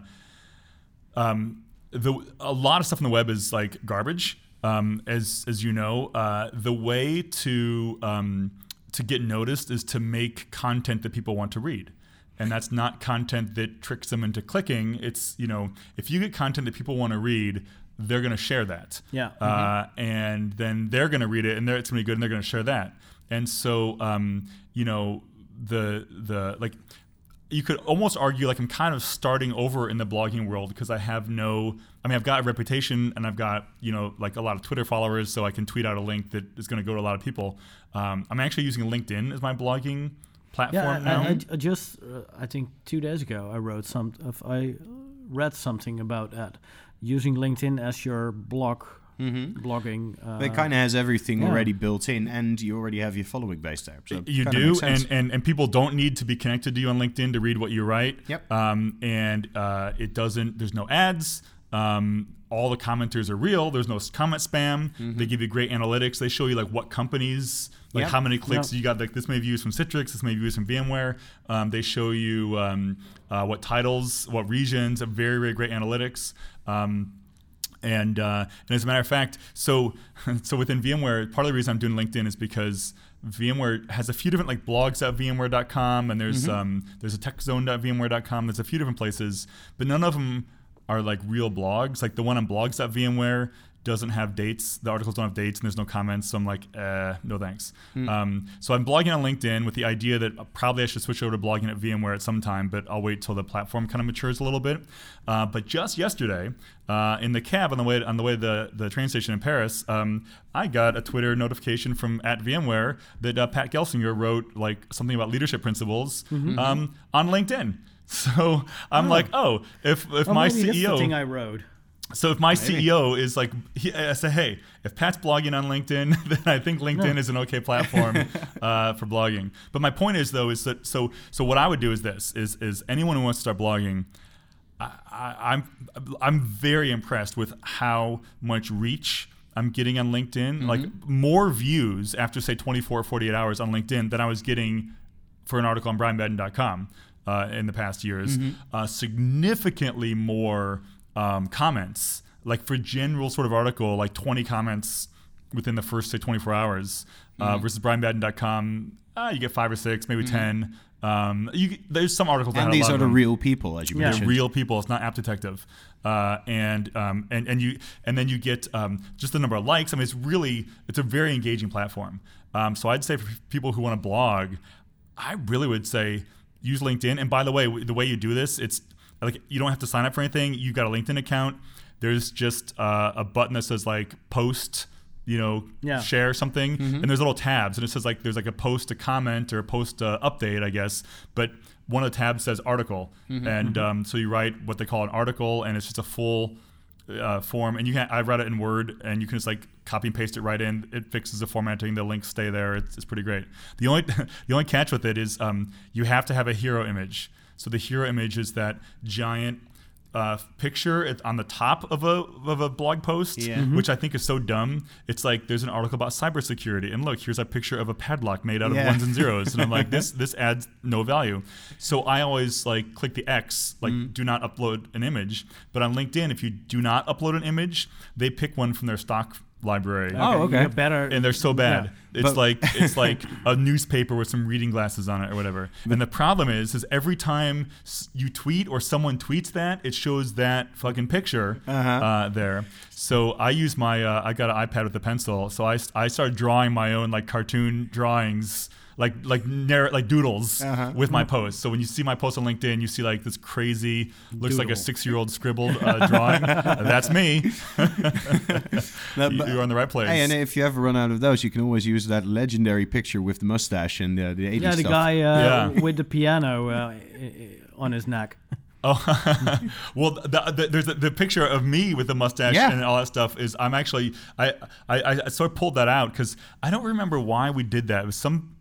um, the a lot of stuff on the web is like garbage. Um, as as you know, uh, the way to um, to get noticed is to make content that people want to read. And that's not content that tricks them into clicking. It's, you know, if you get content that people want to read, they're going to share that. Yeah. Uh, mm-hmm. And then they're going to read it, and it's going to be good, and they're going to share that. And so, um, you know, the the like, you could almost argue like I'm kind of starting over in the blogging world because I have no. I mean, I've got a reputation, and I've got you know like a lot of Twitter followers, so I can tweet out a link that is going to go to a lot of people. Um, I'm actually using LinkedIn as my blogging platform yeah, now. I, I just uh, I think two days ago I wrote some. I read something about that using LinkedIn as your blog Mm-hmm. blogging. Uh, it kind of has everything yeah. already built in, and you already have your following base there. So you do, and, and and people don't need to be connected to you on LinkedIn to read what you write. Yep. Um, and uh, it doesn't. There's no ads. Um, all the commenters are real. There's no comment spam. Mm-hmm. They give you great analytics. They show you like what companies, like yep. how many clicks yep. you got. Like this may be used from Citrix. This may be used from VMware. Um, they show you um, uh, what titles, what regions. Very very great analytics. Um, and uh, and as a matter of fact, so so within VMware, part of the reason I'm doing LinkedIn is because VMware has a few different like blogs at VMware.com, and there's mm-hmm. um, there's a TechZone.VMware.com. There's a few different places, but none of them are like real blogs. Like the one on blogs.vmware doesn't have dates. The articles don't have dates, and there's no comments. So I'm like, eh, no thanks. Mm. Um, so I'm blogging on LinkedIn with the idea that probably I should switch over to blogging at VMware at some time, but I'll wait till the platform kind of matures a little bit. Uh, but just yesterday, uh, in the cab on the way on the way to the, the train station in Paris, um, I got a Twitter notification from at VMware that uh, Pat Gelsinger wrote like something about leadership principles mm-hmm. um, on LinkedIn. So I'm oh. like, oh, if if well, my CEO, that's the thing I wrote. So if my Maybe. CEO is like, he, I say, hey, if Pat's blogging on LinkedIn, then I think LinkedIn is an okay platform uh, for blogging. But my point is though is that so so what I would do is this is is anyone who wants to start blogging. I, am I'm, I'm very impressed with how much reach I'm getting on LinkedIn. Mm-hmm. Like more views after say 24 or 48 hours on LinkedIn than I was getting for an article on brianmadden.com uh, in the past years. Mm-hmm. Uh, significantly more um, comments like for general sort of article, like 20 comments within the first say 24 hours uh, Mm-hmm. versus brianmadden.com uh, you get five or six maybe 10 um, you, there's some articles And these are the real people, as you mentioned. Yeah. They're mentioned. real people. It's not app detective, uh, and um, and and you and then you get um, just the number of likes. I mean, it's really it's a very engaging platform. Um, so I'd say for people who want to blog, I really would say use LinkedIn. And by the way, the way you do this, it's like you don't have to sign up for anything. You've got a LinkedIn account. There's just uh, a button that says like post. You know, Yeah. share something, Mm-hmm. and there's little tabs, and it says like there's like a post, a comment, or a post uh, update, I guess. But one of the tabs says article, Mm-hmm. and um, so you write what they call an article, and it's just a full uh, form. And you can I read it in Word, and you can just like copy and paste it right in. It fixes the formatting. The links stay there. It's, it's pretty great. The only the only catch with it is um, you have to have a hero image. So the hero image is that giant uh, picture at- on the top of a of a blog post, Yeah. Mhm. which I think is so dumb. It's like there's an article about cybersecurity, and look, here's a picture of a padlock made out of ones and zeros, and I'm like, this this adds no value. So I always like click the X, like Mm-hmm. do not upload an image. But on LinkedIn, if you do not upload an image, they pick one from their stock library. Oh, okay. okay. better. And they're so bad. Yeah. It's But- like it's like a newspaper with some reading glasses on it or whatever. And the problem is, is every time you tweet or someone tweets that, it shows that fucking picture Uh-huh. uh, there. So I use my uh, I got an iPad with a pencil, so I I started drawing my own like cartoon drawings. Like like narr- like doodles Uh-huh. with my posts. So when you see my post on LinkedIn, you see like this crazy, looks like a six year old scribbled uh, drawing. That's me. That- You- but- You're on the right place. Hey, and if you ever run out of those, you can always use that legendary picture with the mustache and uh, the 80s yeah, the stuff. guy uh, Yeah. with the piano uh, i- i- on his neck. Oh, well, the, the, there's the, the picture of me with the mustache Yeah. and all that stuff. Is I'm actually I I, I sort of pulled that out because I don't remember why we did that. It was some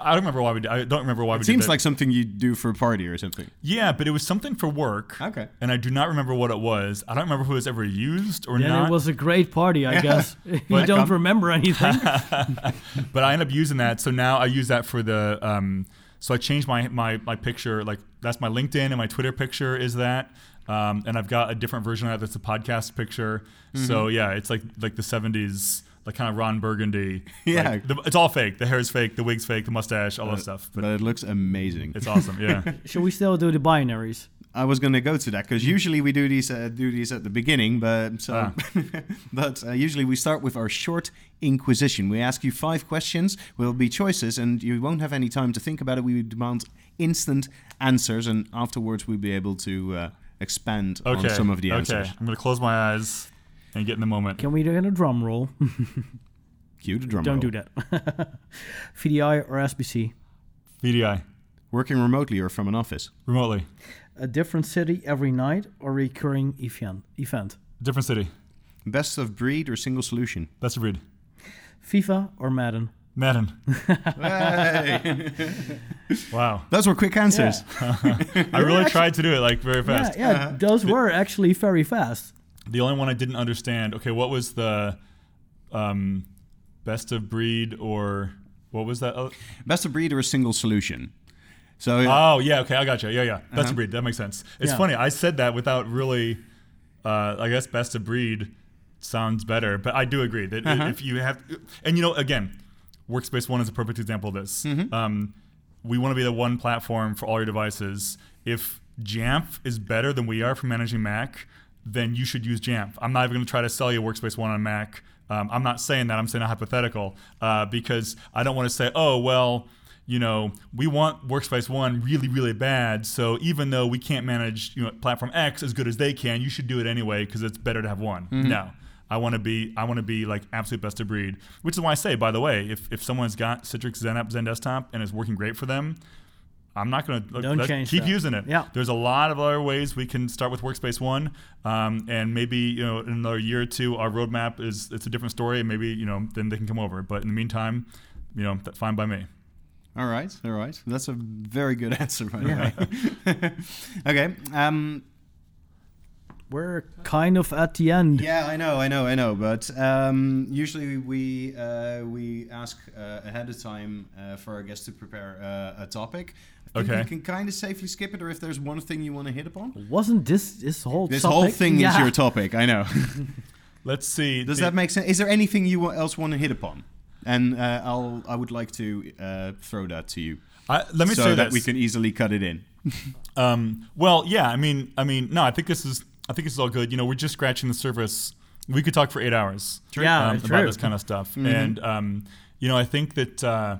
I don't remember why we. Did, I don't remember why we It did seems that. like something you do for a party or something. yeah, but it was something for work. Okay. And I do not remember what it was. I don't remember who it was ever used or Then not. it was a great party, I guess. you But- don't remember anything. but I end up using that. So now I use that for the. Um, so I changed my my my picture. Like that's my LinkedIn and my Twitter picture is that. Um, and I've got a different version of that that's a podcast picture. So Mm-hmm. yeah, it's like like the '70s, like kind of Ron Burgundy. Yeah. Like, the, it's all fake. The hair is fake. The wig's fake. The mustache, all that stuff. But But it looks amazing. it's awesome. Yeah. Should we still do the binaries? I was going to go to that because usually we do these uh, do these at the beginning, but so Ah. but uh, usually we start with our short inquisition. We ask you five questions. Will be choices, and you won't have any time to think about it. We demand instant answers, and afterwards we'll be able to uh, expand Okay. on some of the answers. okay. answers. I'm gonna close my eyes and get in the moment. Can we do it in a drum roll? Cue the drum roll. Don't roll. do that. VDI or SBC? VDI Working remotely or from an office. remotely. A different city every night or recurring event? Event. Different city. Best of breed or single solution. Best of breed. FIFA or Madden? Madden. Wow. Those were quick answers. I really tried to do it like very fast. Yeah, yeah. Those were actually very fast. The only one I didn't understand. Okay, what was the um, best of breed or what was that? other- Best of breed or a single solution. So Oh yeah, okay, I got you. Yeah, yeah, best Uh-huh. of breed. That makes sense. It's Yeah. funny. I said that without really. Uh, I guess best of breed sounds better, but I do agree that Uh-huh. if you have, and you know, again, Workspace One is a perfect example of this. Mm-hmm. Um, we want to be the one platform for all your devices. If Jamf is better than we are for managing Mac, then you should use Jamf. I'm not even going to try to sell you Workspace One on Mac. Um, I'm not saying that. I'm saying a hypothetical uh, because I don't want to say, oh well, you know, we want Workspace One really, really bad. So even though we can't manage, you know, platform X as good as they can, you should do it anyway because it's better to have one. No. I want to be I want to be like absolute best of breed, which is why I say, by the way, if, if someone's got Citrix XenApp Zen Desktop and it's working great for them, I'm not going to Don't change keep that. using it. Yeah. There's a lot of other ways we can start with Workspace One, um, and maybe you know in another year or two, our roadmap is it's a different story, and maybe you know then they can come over. But in the meantime, you know, that's fine by me. All right, all right. That's a very good answer, by the way. okay. Um, We're kind of at the end. yeah, I know, I know, I know. But um, usually we uh, we ask uh, ahead of time uh, for our guests to prepare uh, a topic. Think Okay. you can kind of safely skip it, or if there's one thing you want to hit upon. Wasn't this this whole This topic? whole thing yeah. is your topic. I know. Let's see. Does the- that make sense? Is there anything you else want to hit upon? And uh, I'll I would like to uh, throw that to you I, let me so say that this. we can easily cut it in. Um, well, yeah. I mean, I mean, no. I think this is. I think this is all good. You know, we're just scratching the surface. We could talk for eight hours. Yeah, um, it's about this kind of stuff. Mm-hmm. And um, you know, I think that uh,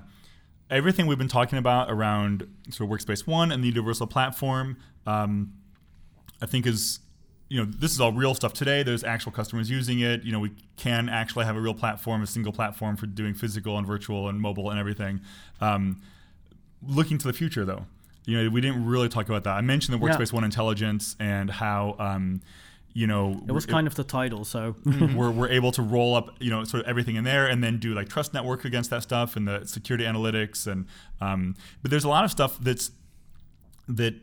everything we've been talking about around sort of Workspace One and the universal platform, um, I think is you know this is all real stuff today. There's actual customers using it. You know, we can actually have a real platform, a single platform for doing physical and virtual and mobile and everything. Um, looking to the future, though, you know, we didn't really talk about that. I mentioned the Yeah. Workspace One intelligence and how. Um, you know, It was kind of the title, so we're, we're able to roll up you know sort of everything in there and then do like trust network against that stuff and the security analytics and um, but there's a lot of stuff that's that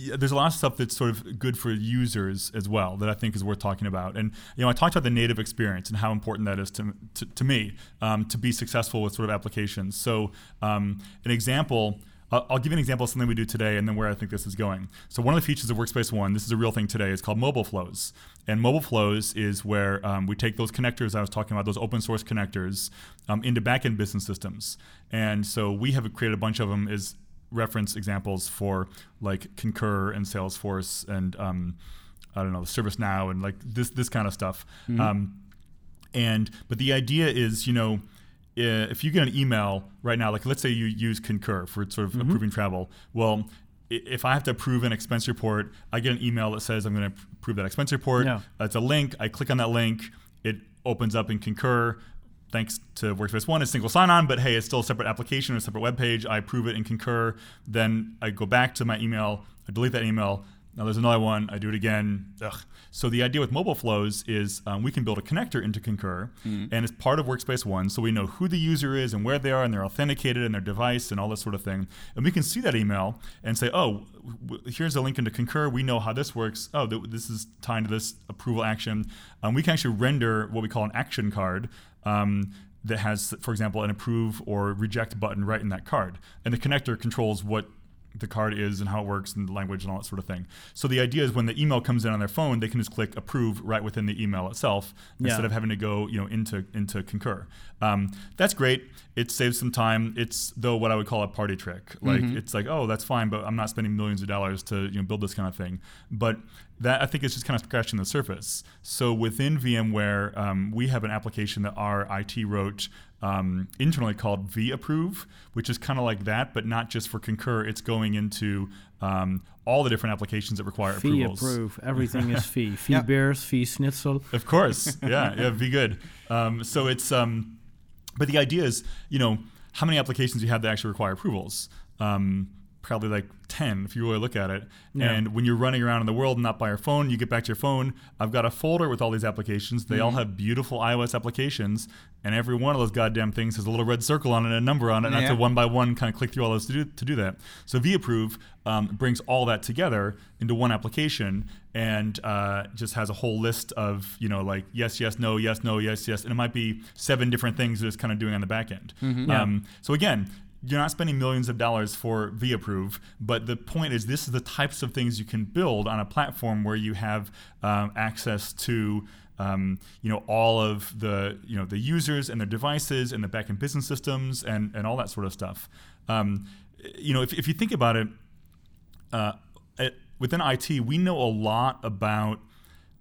yeah, there's a lot of stuff that's sort of good for users as well that I think is worth talking about. And you know, I talked about the native experience and how important that is to to, to me um, to be successful with sort of applications. So um, an example. I'll I'll give you an example of something we do today and then where I think this is going. So, one of the features of Workspace ONE, this is a real thing today, is called mobile flows. And mobile flows is where um, we take those connectors I was talking about, those open source connectors, um, into backend business systems. And so, we have created a bunch of them as reference examples for like Concur and Salesforce and um, I don't know, ServiceNow and like this this kind of stuff. Um, and but the idea is, you know, if you get an email right now, like let's say you use Concur for sort of mm-hmm. approving travel, well. If I have to approve an expense report, I get an email that says I'm going to approve that expense report. Yeah. It's a link. I click on that link. It opens up in Concur. Thanks to Workspace ONE, it's single sign-on, but hey, it's still a separate application, or a separate web page. I approve it in Concur. Then I go back to my email. I delete that email. Now there's another one. I do it again. Ugh. So the idea with mobile flows is um, we can build a connector into Concur, and it's part of Workspace ONE, so we know who the user is and where they are, and they're authenticated and their device and all this sort of thing. And we can see that email and say, oh, w- here's a link into Concur. We know how this works. Oh, th- this is tied to this approval action. Um, we can actually render what we call an action card. Um, that has, for example, an approve or reject button right in that card. And the connector controls what the card is and how it works and the language and all that sort of thing. So the idea is when the email comes in on their phone, they can just click approve right within the email itself instead of having to go, you know, into into Concur. Um, that's great. It saves some time. It's though what I would call a party trick. Like it's like, oh, that's fine, but I'm not spending millions of dollars to you know build this kind of thing. But that I think is just kind of scratching the surface. So within VMware, um, we have an application that our IT wrote um, internally called vApprove, which is kind of like that, but not just for Concur. It's going into um, all the different applications that require fee approvals. approve. Everything is fee. Fee Yeah. beers, fee schnitzel. Of course, yeah, yeah, be good. Um, so it's, um, but the idea is, you know, how many applications you have that actually require approvals? Um, probably like ten if you really look at it. Yeah. And when you're running around in the world, not by your phone, you get back to your phone. I've got a folder with all these applications. They all have beautiful iOS applications, and every one of those goddamn things has a little red circle on it and a number on it. And I have to one by one kind of click through all those to do, to do that. So vApprove um, brings all that together into one application and uh, just has a whole list of you know like yes yes no yes no yes yes and it might be seven different things that it's kind of doing on the back end. Yeah. Um, so again. You're not spending millions of dollars for vApprove, but the point is, this is the types of things you can build on a platform where you have um, access to um, you know all of the you know the users and their devices and the backend business systems and and all that sort of stuff. Um, you know, if, if you think about it, uh, it, within IT, we know a lot about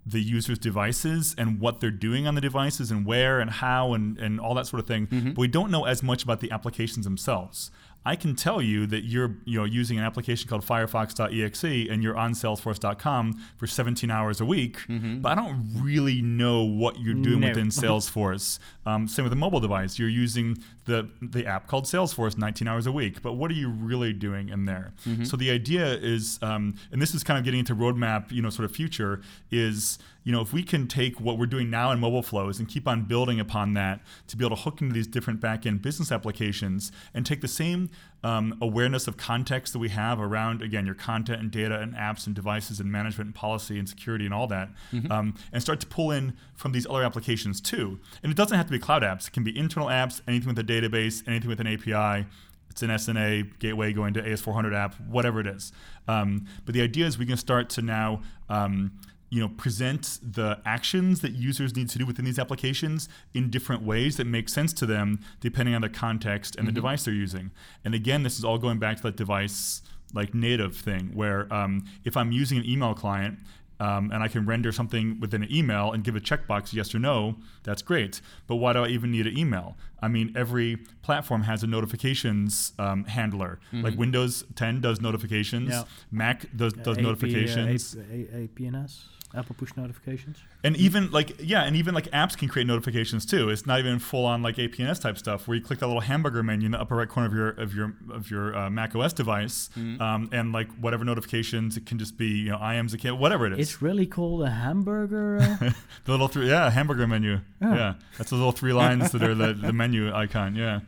the user's devices and what they're doing on the devices and where and how and, and all that sort of thing. Mm-hmm. But we don't know as much about the applications themselves. I can tell you that you're you know using an application called Firefox.exe and you're on Salesforce.com for 17 hours a week, but I don't really know what you're doing No. within Salesforce. Um, same with a mobile device. You're using the the app called Salesforce 19 hours a week, but what are you really doing in there? So the idea is, um, and this is kind of getting into roadmap, you know, sort of future is, you know, if we can take what we're doing now in mobile flows and keep on building upon that to be able to hook into these different back-end business applications and take the same um, awareness of context that we have around again your content and data and apps and devices and management and policy and security and all that um, and start to pull in from these other applications too and it doesn't have to be cloud apps it can be internal apps anything with a database anything with an api It's an SNA gateway going to AS400 app, whatever it is. Um, but the idea is we can start to now. Um, you know, present the actions that users need to do within these applications in different ways that make sense to them depending on the context and the device they're using. And again, this is all going back to that device like native thing where um, if I'm using an email client um, and I can render something within an email and give a checkbox yes or no, that's great. But why do I even need an email? I mean, every platform has a notifications um, handler. Like Windows 10 does notifications, Yeah. Mac does, does AP, uh, notifications. A- A- APNS, Apple Push Notifications. And even like yeah, and even like apps can create notifications too. It's not even full on like APNS type stuff where you click that little hamburger menu in the upper right corner of your of your of your uh, Mac OS device, Mm-hmm. um, and like whatever notifications it can just be you know IAMs account whatever it is. It's really called a hamburger. Uh, the little three yeah hamburger menu Oh. yeah that's the little three lines that are the, the menu icon yeah.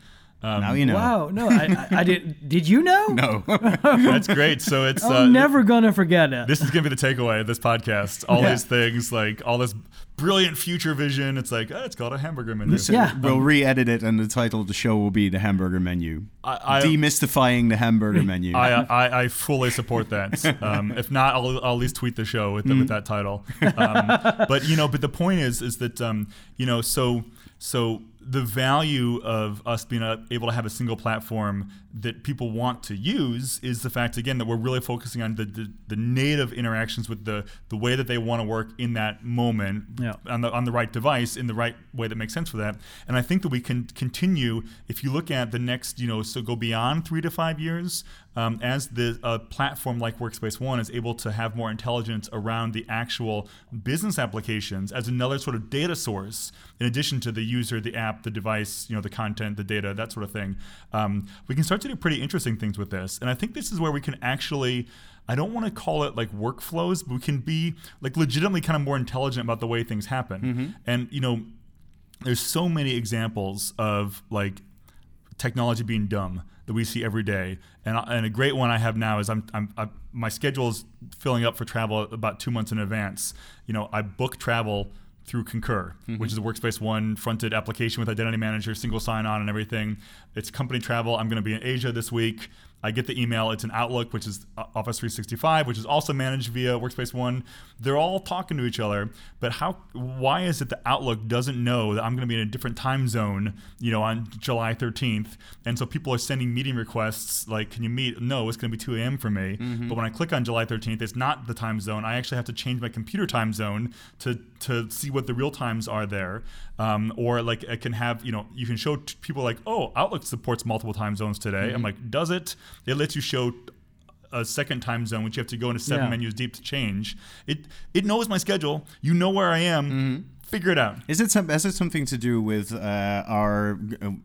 Um, now you know. Wow, no, I, I, I did. Did you know? No. that's great. So it's uh, I'm never gonna forget it. this is gonna be the takeaway of this podcast. All Yeah. these things like all this brilliant future vision. It's like oh, it's called a hamburger menu. Yeah. We'll re-edit it, and the title of the show will be the hamburger menu. I- I- Demystifying the hamburger menu. I, I, I fully support that. Um, if not, I'll, I'll at least tweet the show with, the, with that title. Um, but you know, but the point is, is that um, you know, so so the value of us being able to have a single platform that people want to use is the fact again that we're really focusing on the, the, the native interactions with the the way that they want to work in that moment Yeah. on the on the right device in the right way that makes sense for that. And I think that we can continue if you look at the next, you know, so go beyond three to five years, um, as the uh, platform like Workspace ONE is able to have more intelligence around the actual business applications as another sort of data source, in addition to the user, the app, the device, you know, the content, the data, that sort of thing. Um, we can start to do pretty interesting things with this. And I think this is where we can actually. I don't want to call it like workflows, but we can be like legitimately kind of more intelligent about the way things happen. Mm-hmm. And you know, there's so many examples of like technology being dumb that we see every day. And, and a great one I have now is I'm, I'm, i my schedule is filling up for travel about two months in advance. You know, I book travel through Concur, which is a Workspace One fronted application with Identity Manager, single sign on, and everything. It's company travel. I'm going to be in Asia this week. I get the email. It's an Outlook, which is uh, Office 365, which is also managed via Workspace ONE. They're all talking to each other, but how? Why is it the Outlook doesn't know that I'm going to be in a different time zone, you know, on July 13th, and so people are sending meeting requests like, "Can you meet?" No, it's going to be 2 a.m. for me. But when I click on July 13th, it's not the time zone. I actually have to change my computer time zone to to see what the real times are there. Um, or like I can have, you know, you can show t- people like, oh, Outlook supports multiple time zones today. I'm like, does it? It lets you show a second time zone, which you have to go into seven Yeah. menus deep to change. It it knows my schedule. You know where I am. Mm-hmm. Figure it out. Is it some, has it something to do with uh, our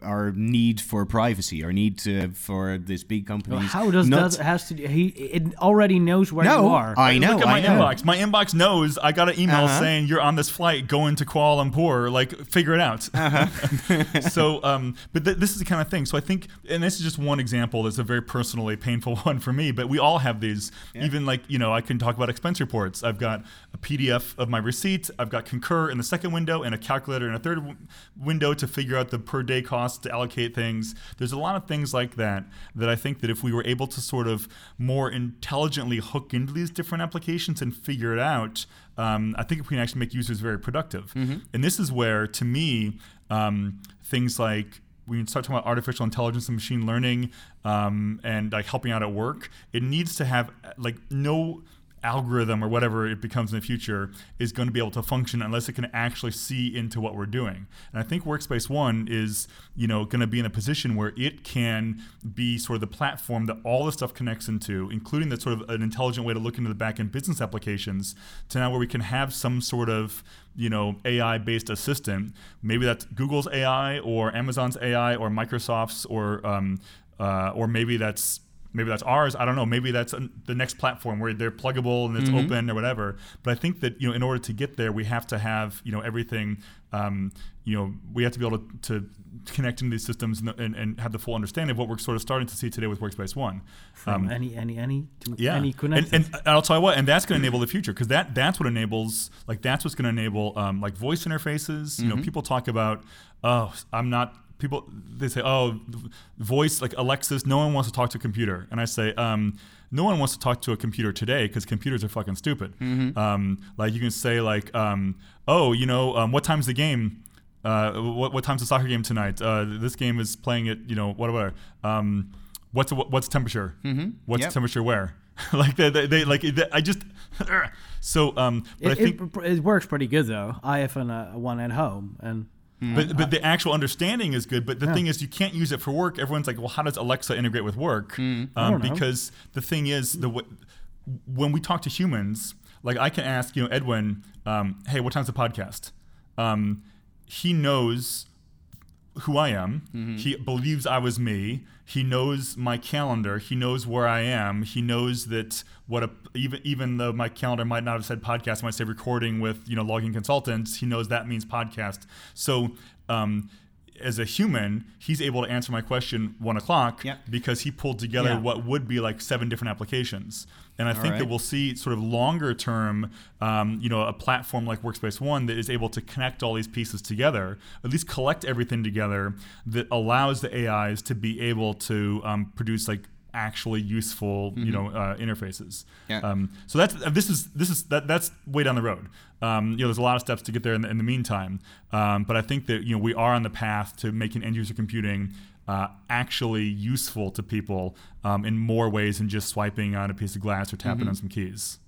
our need for privacy, our need to, for this big companies? How does not- that has to? He it already knows where No, you are. I know. Look at my know. inbox. My inbox knows I got an email Uh-huh. saying you're on this flight going to Kuala Lumpur. Like, figure it out. Uh-huh. so, um, but th- this is the kind of thing. So I think, and this is just one example. That's a very personally painful one for me. But we all have these. Even like you know, I can talk about expense reports. I've got a PDF of my receipt. I've got Concur in the second window and a calculator in a third w- window to figure out the per day cost to allocate things. There's a lot of things like that that I think that if we were able to sort of more intelligently hook into these different applications and figure it out, um, I think we can actually make users very productive. And this is where, to me, um, things like when you start talking about artificial intelligence and machine learning um, and like helping out at work, it needs to have like no algorithm or whatever it becomes in the future is going to be able to function unless it can actually see into what we're doing. And I think Workspace ONE is, you know, going to be in a position where it can be sort of the platform that all this stuff connects into, including that sort of an intelligent way to look into the back end business applications to now where we can have some sort of you know AI based assistant. Maybe that's Google's AI or Amazon's AI or Microsoft's or um, uh, or maybe that's maybe that's ours. I don't know. Maybe that's an- the next platform where they're pluggable and it's open or whatever. But I think that you know, in order to get there, we have to have you know everything. Um, you know, we have to be able to, to connect into these systems and, and, and have the full understanding of what we're sort of starting to see today with Workspace One. From any any any to Yeah, any and, connected. and, and I'll tell you what, and that's going to enable the future because that that's what enables like that's what's going to enable um, like voice interfaces. You know, people talk about oh, I'm not people they say, oh, voice like Alexa's. No one wants to talk to a computer, and I say, um, no one wants to talk to a computer today because computers are fucking stupid. Um, like you can say like, um, oh, you know, um, what time's the game? Uh, what what time's the soccer game tonight? Uh, this game is playing at you know whatever. Um, what's the, what's temperature? Mm-hmm. What's Yep. temperature where? like they, they, they like they, I just so um. But I It, think it, it works pretty good though. I have an, uh, one at home, and But, but the actual understanding is good. But the thing is, you can't use it for work. Everyone's like, well, how does Alexa integrate with work? Um, know. because the thing is, the w- when we talk to humans, like I can ask, you know, Edwin, um, hey, what time's the podcast? Um, he knows who I am. He believes I was me. He knows my calendar. He knows where I am. He knows that what a even even though my calendar might not have said podcast, might say recording with you know Login Consultants. He knows that means podcast. So. Um, as a human, he's able to answer my question one o'clock Yeah. because he pulled together Yeah. what would be like seven different applications. And I think right. that we'll see sort of longer term, um, you know, a platform like Workspace ONE that is able to connect all these pieces together, at least collect everything together that allows the AIs to be able to um, produce like actually useful, you know, uh, interfaces. Yeah. Um, so that's uh, this is this is that that's way down the road. Um, you know, there's a lot of steps to get there in the, in the meantime. Um, but I think that you know we are on the path to making end user computing uh, actually useful to people um, in more ways than just swiping on a piece of glass or tapping on some keys.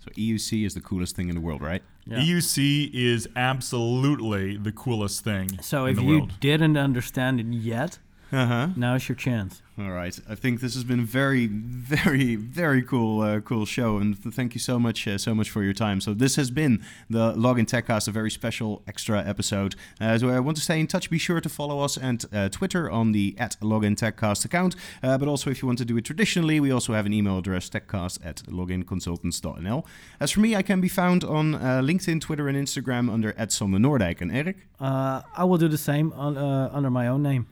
So EUC is the coolest thing in the world, right? Yeah. EUC is absolutely the coolest thing so in if the you world. didn't understand it yet, Uh huh. now's your chance. All right. I think this has been a very, very, very cool, uh, cool show, and th- thank you so much, uh, so much for your time. So this has been the Login Techcast, a very special extra episode. Uh, so I want to stay in touch. Be sure to follow us and uh, Twitter on the at Login Techcast account. Uh, but also, if you want to do it traditionally, we also have an email address techcast at loginconsultants.nl. As for me, I can be found on uh, LinkedIn, Twitter, and Instagram under at Sander Noordijk and Eric. Uh, I will do the same on, uh, under my own name.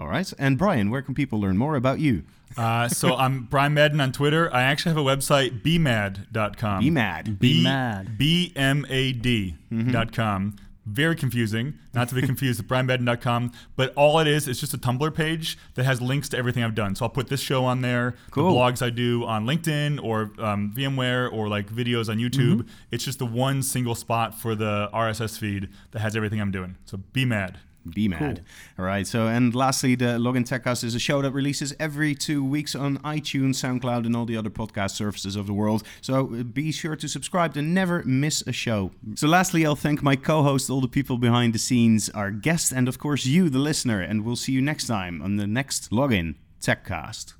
All right. And Brian, where can people learn more about you? Uh, so I'm Brian Madden on Twitter. I actually have a website, bmad.com. Be mad. Be mad. B M A D dot com. Very confusing, not to be confused with brianmadden.com, but all it is is just a Tumblr page that has links to everything I've done. So I'll put this show on there, Cool. the blogs I do on LinkedIn or um, VMware or like videos on YouTube. It's just the one single spot for the RSS feed that has everything I'm doing. So be mad. Be mad. All right. So, and lastly, the Login Techcast is a show that releases every two weeks on iTunes, SoundCloud, and all the other podcast services of the world. So, uh, be sure to subscribe to never miss a show. So, lastly, I'll thank my co-host, all the people behind the scenes, our guest, and of course you, the listener. And we'll see you next time on the next Login Techcast.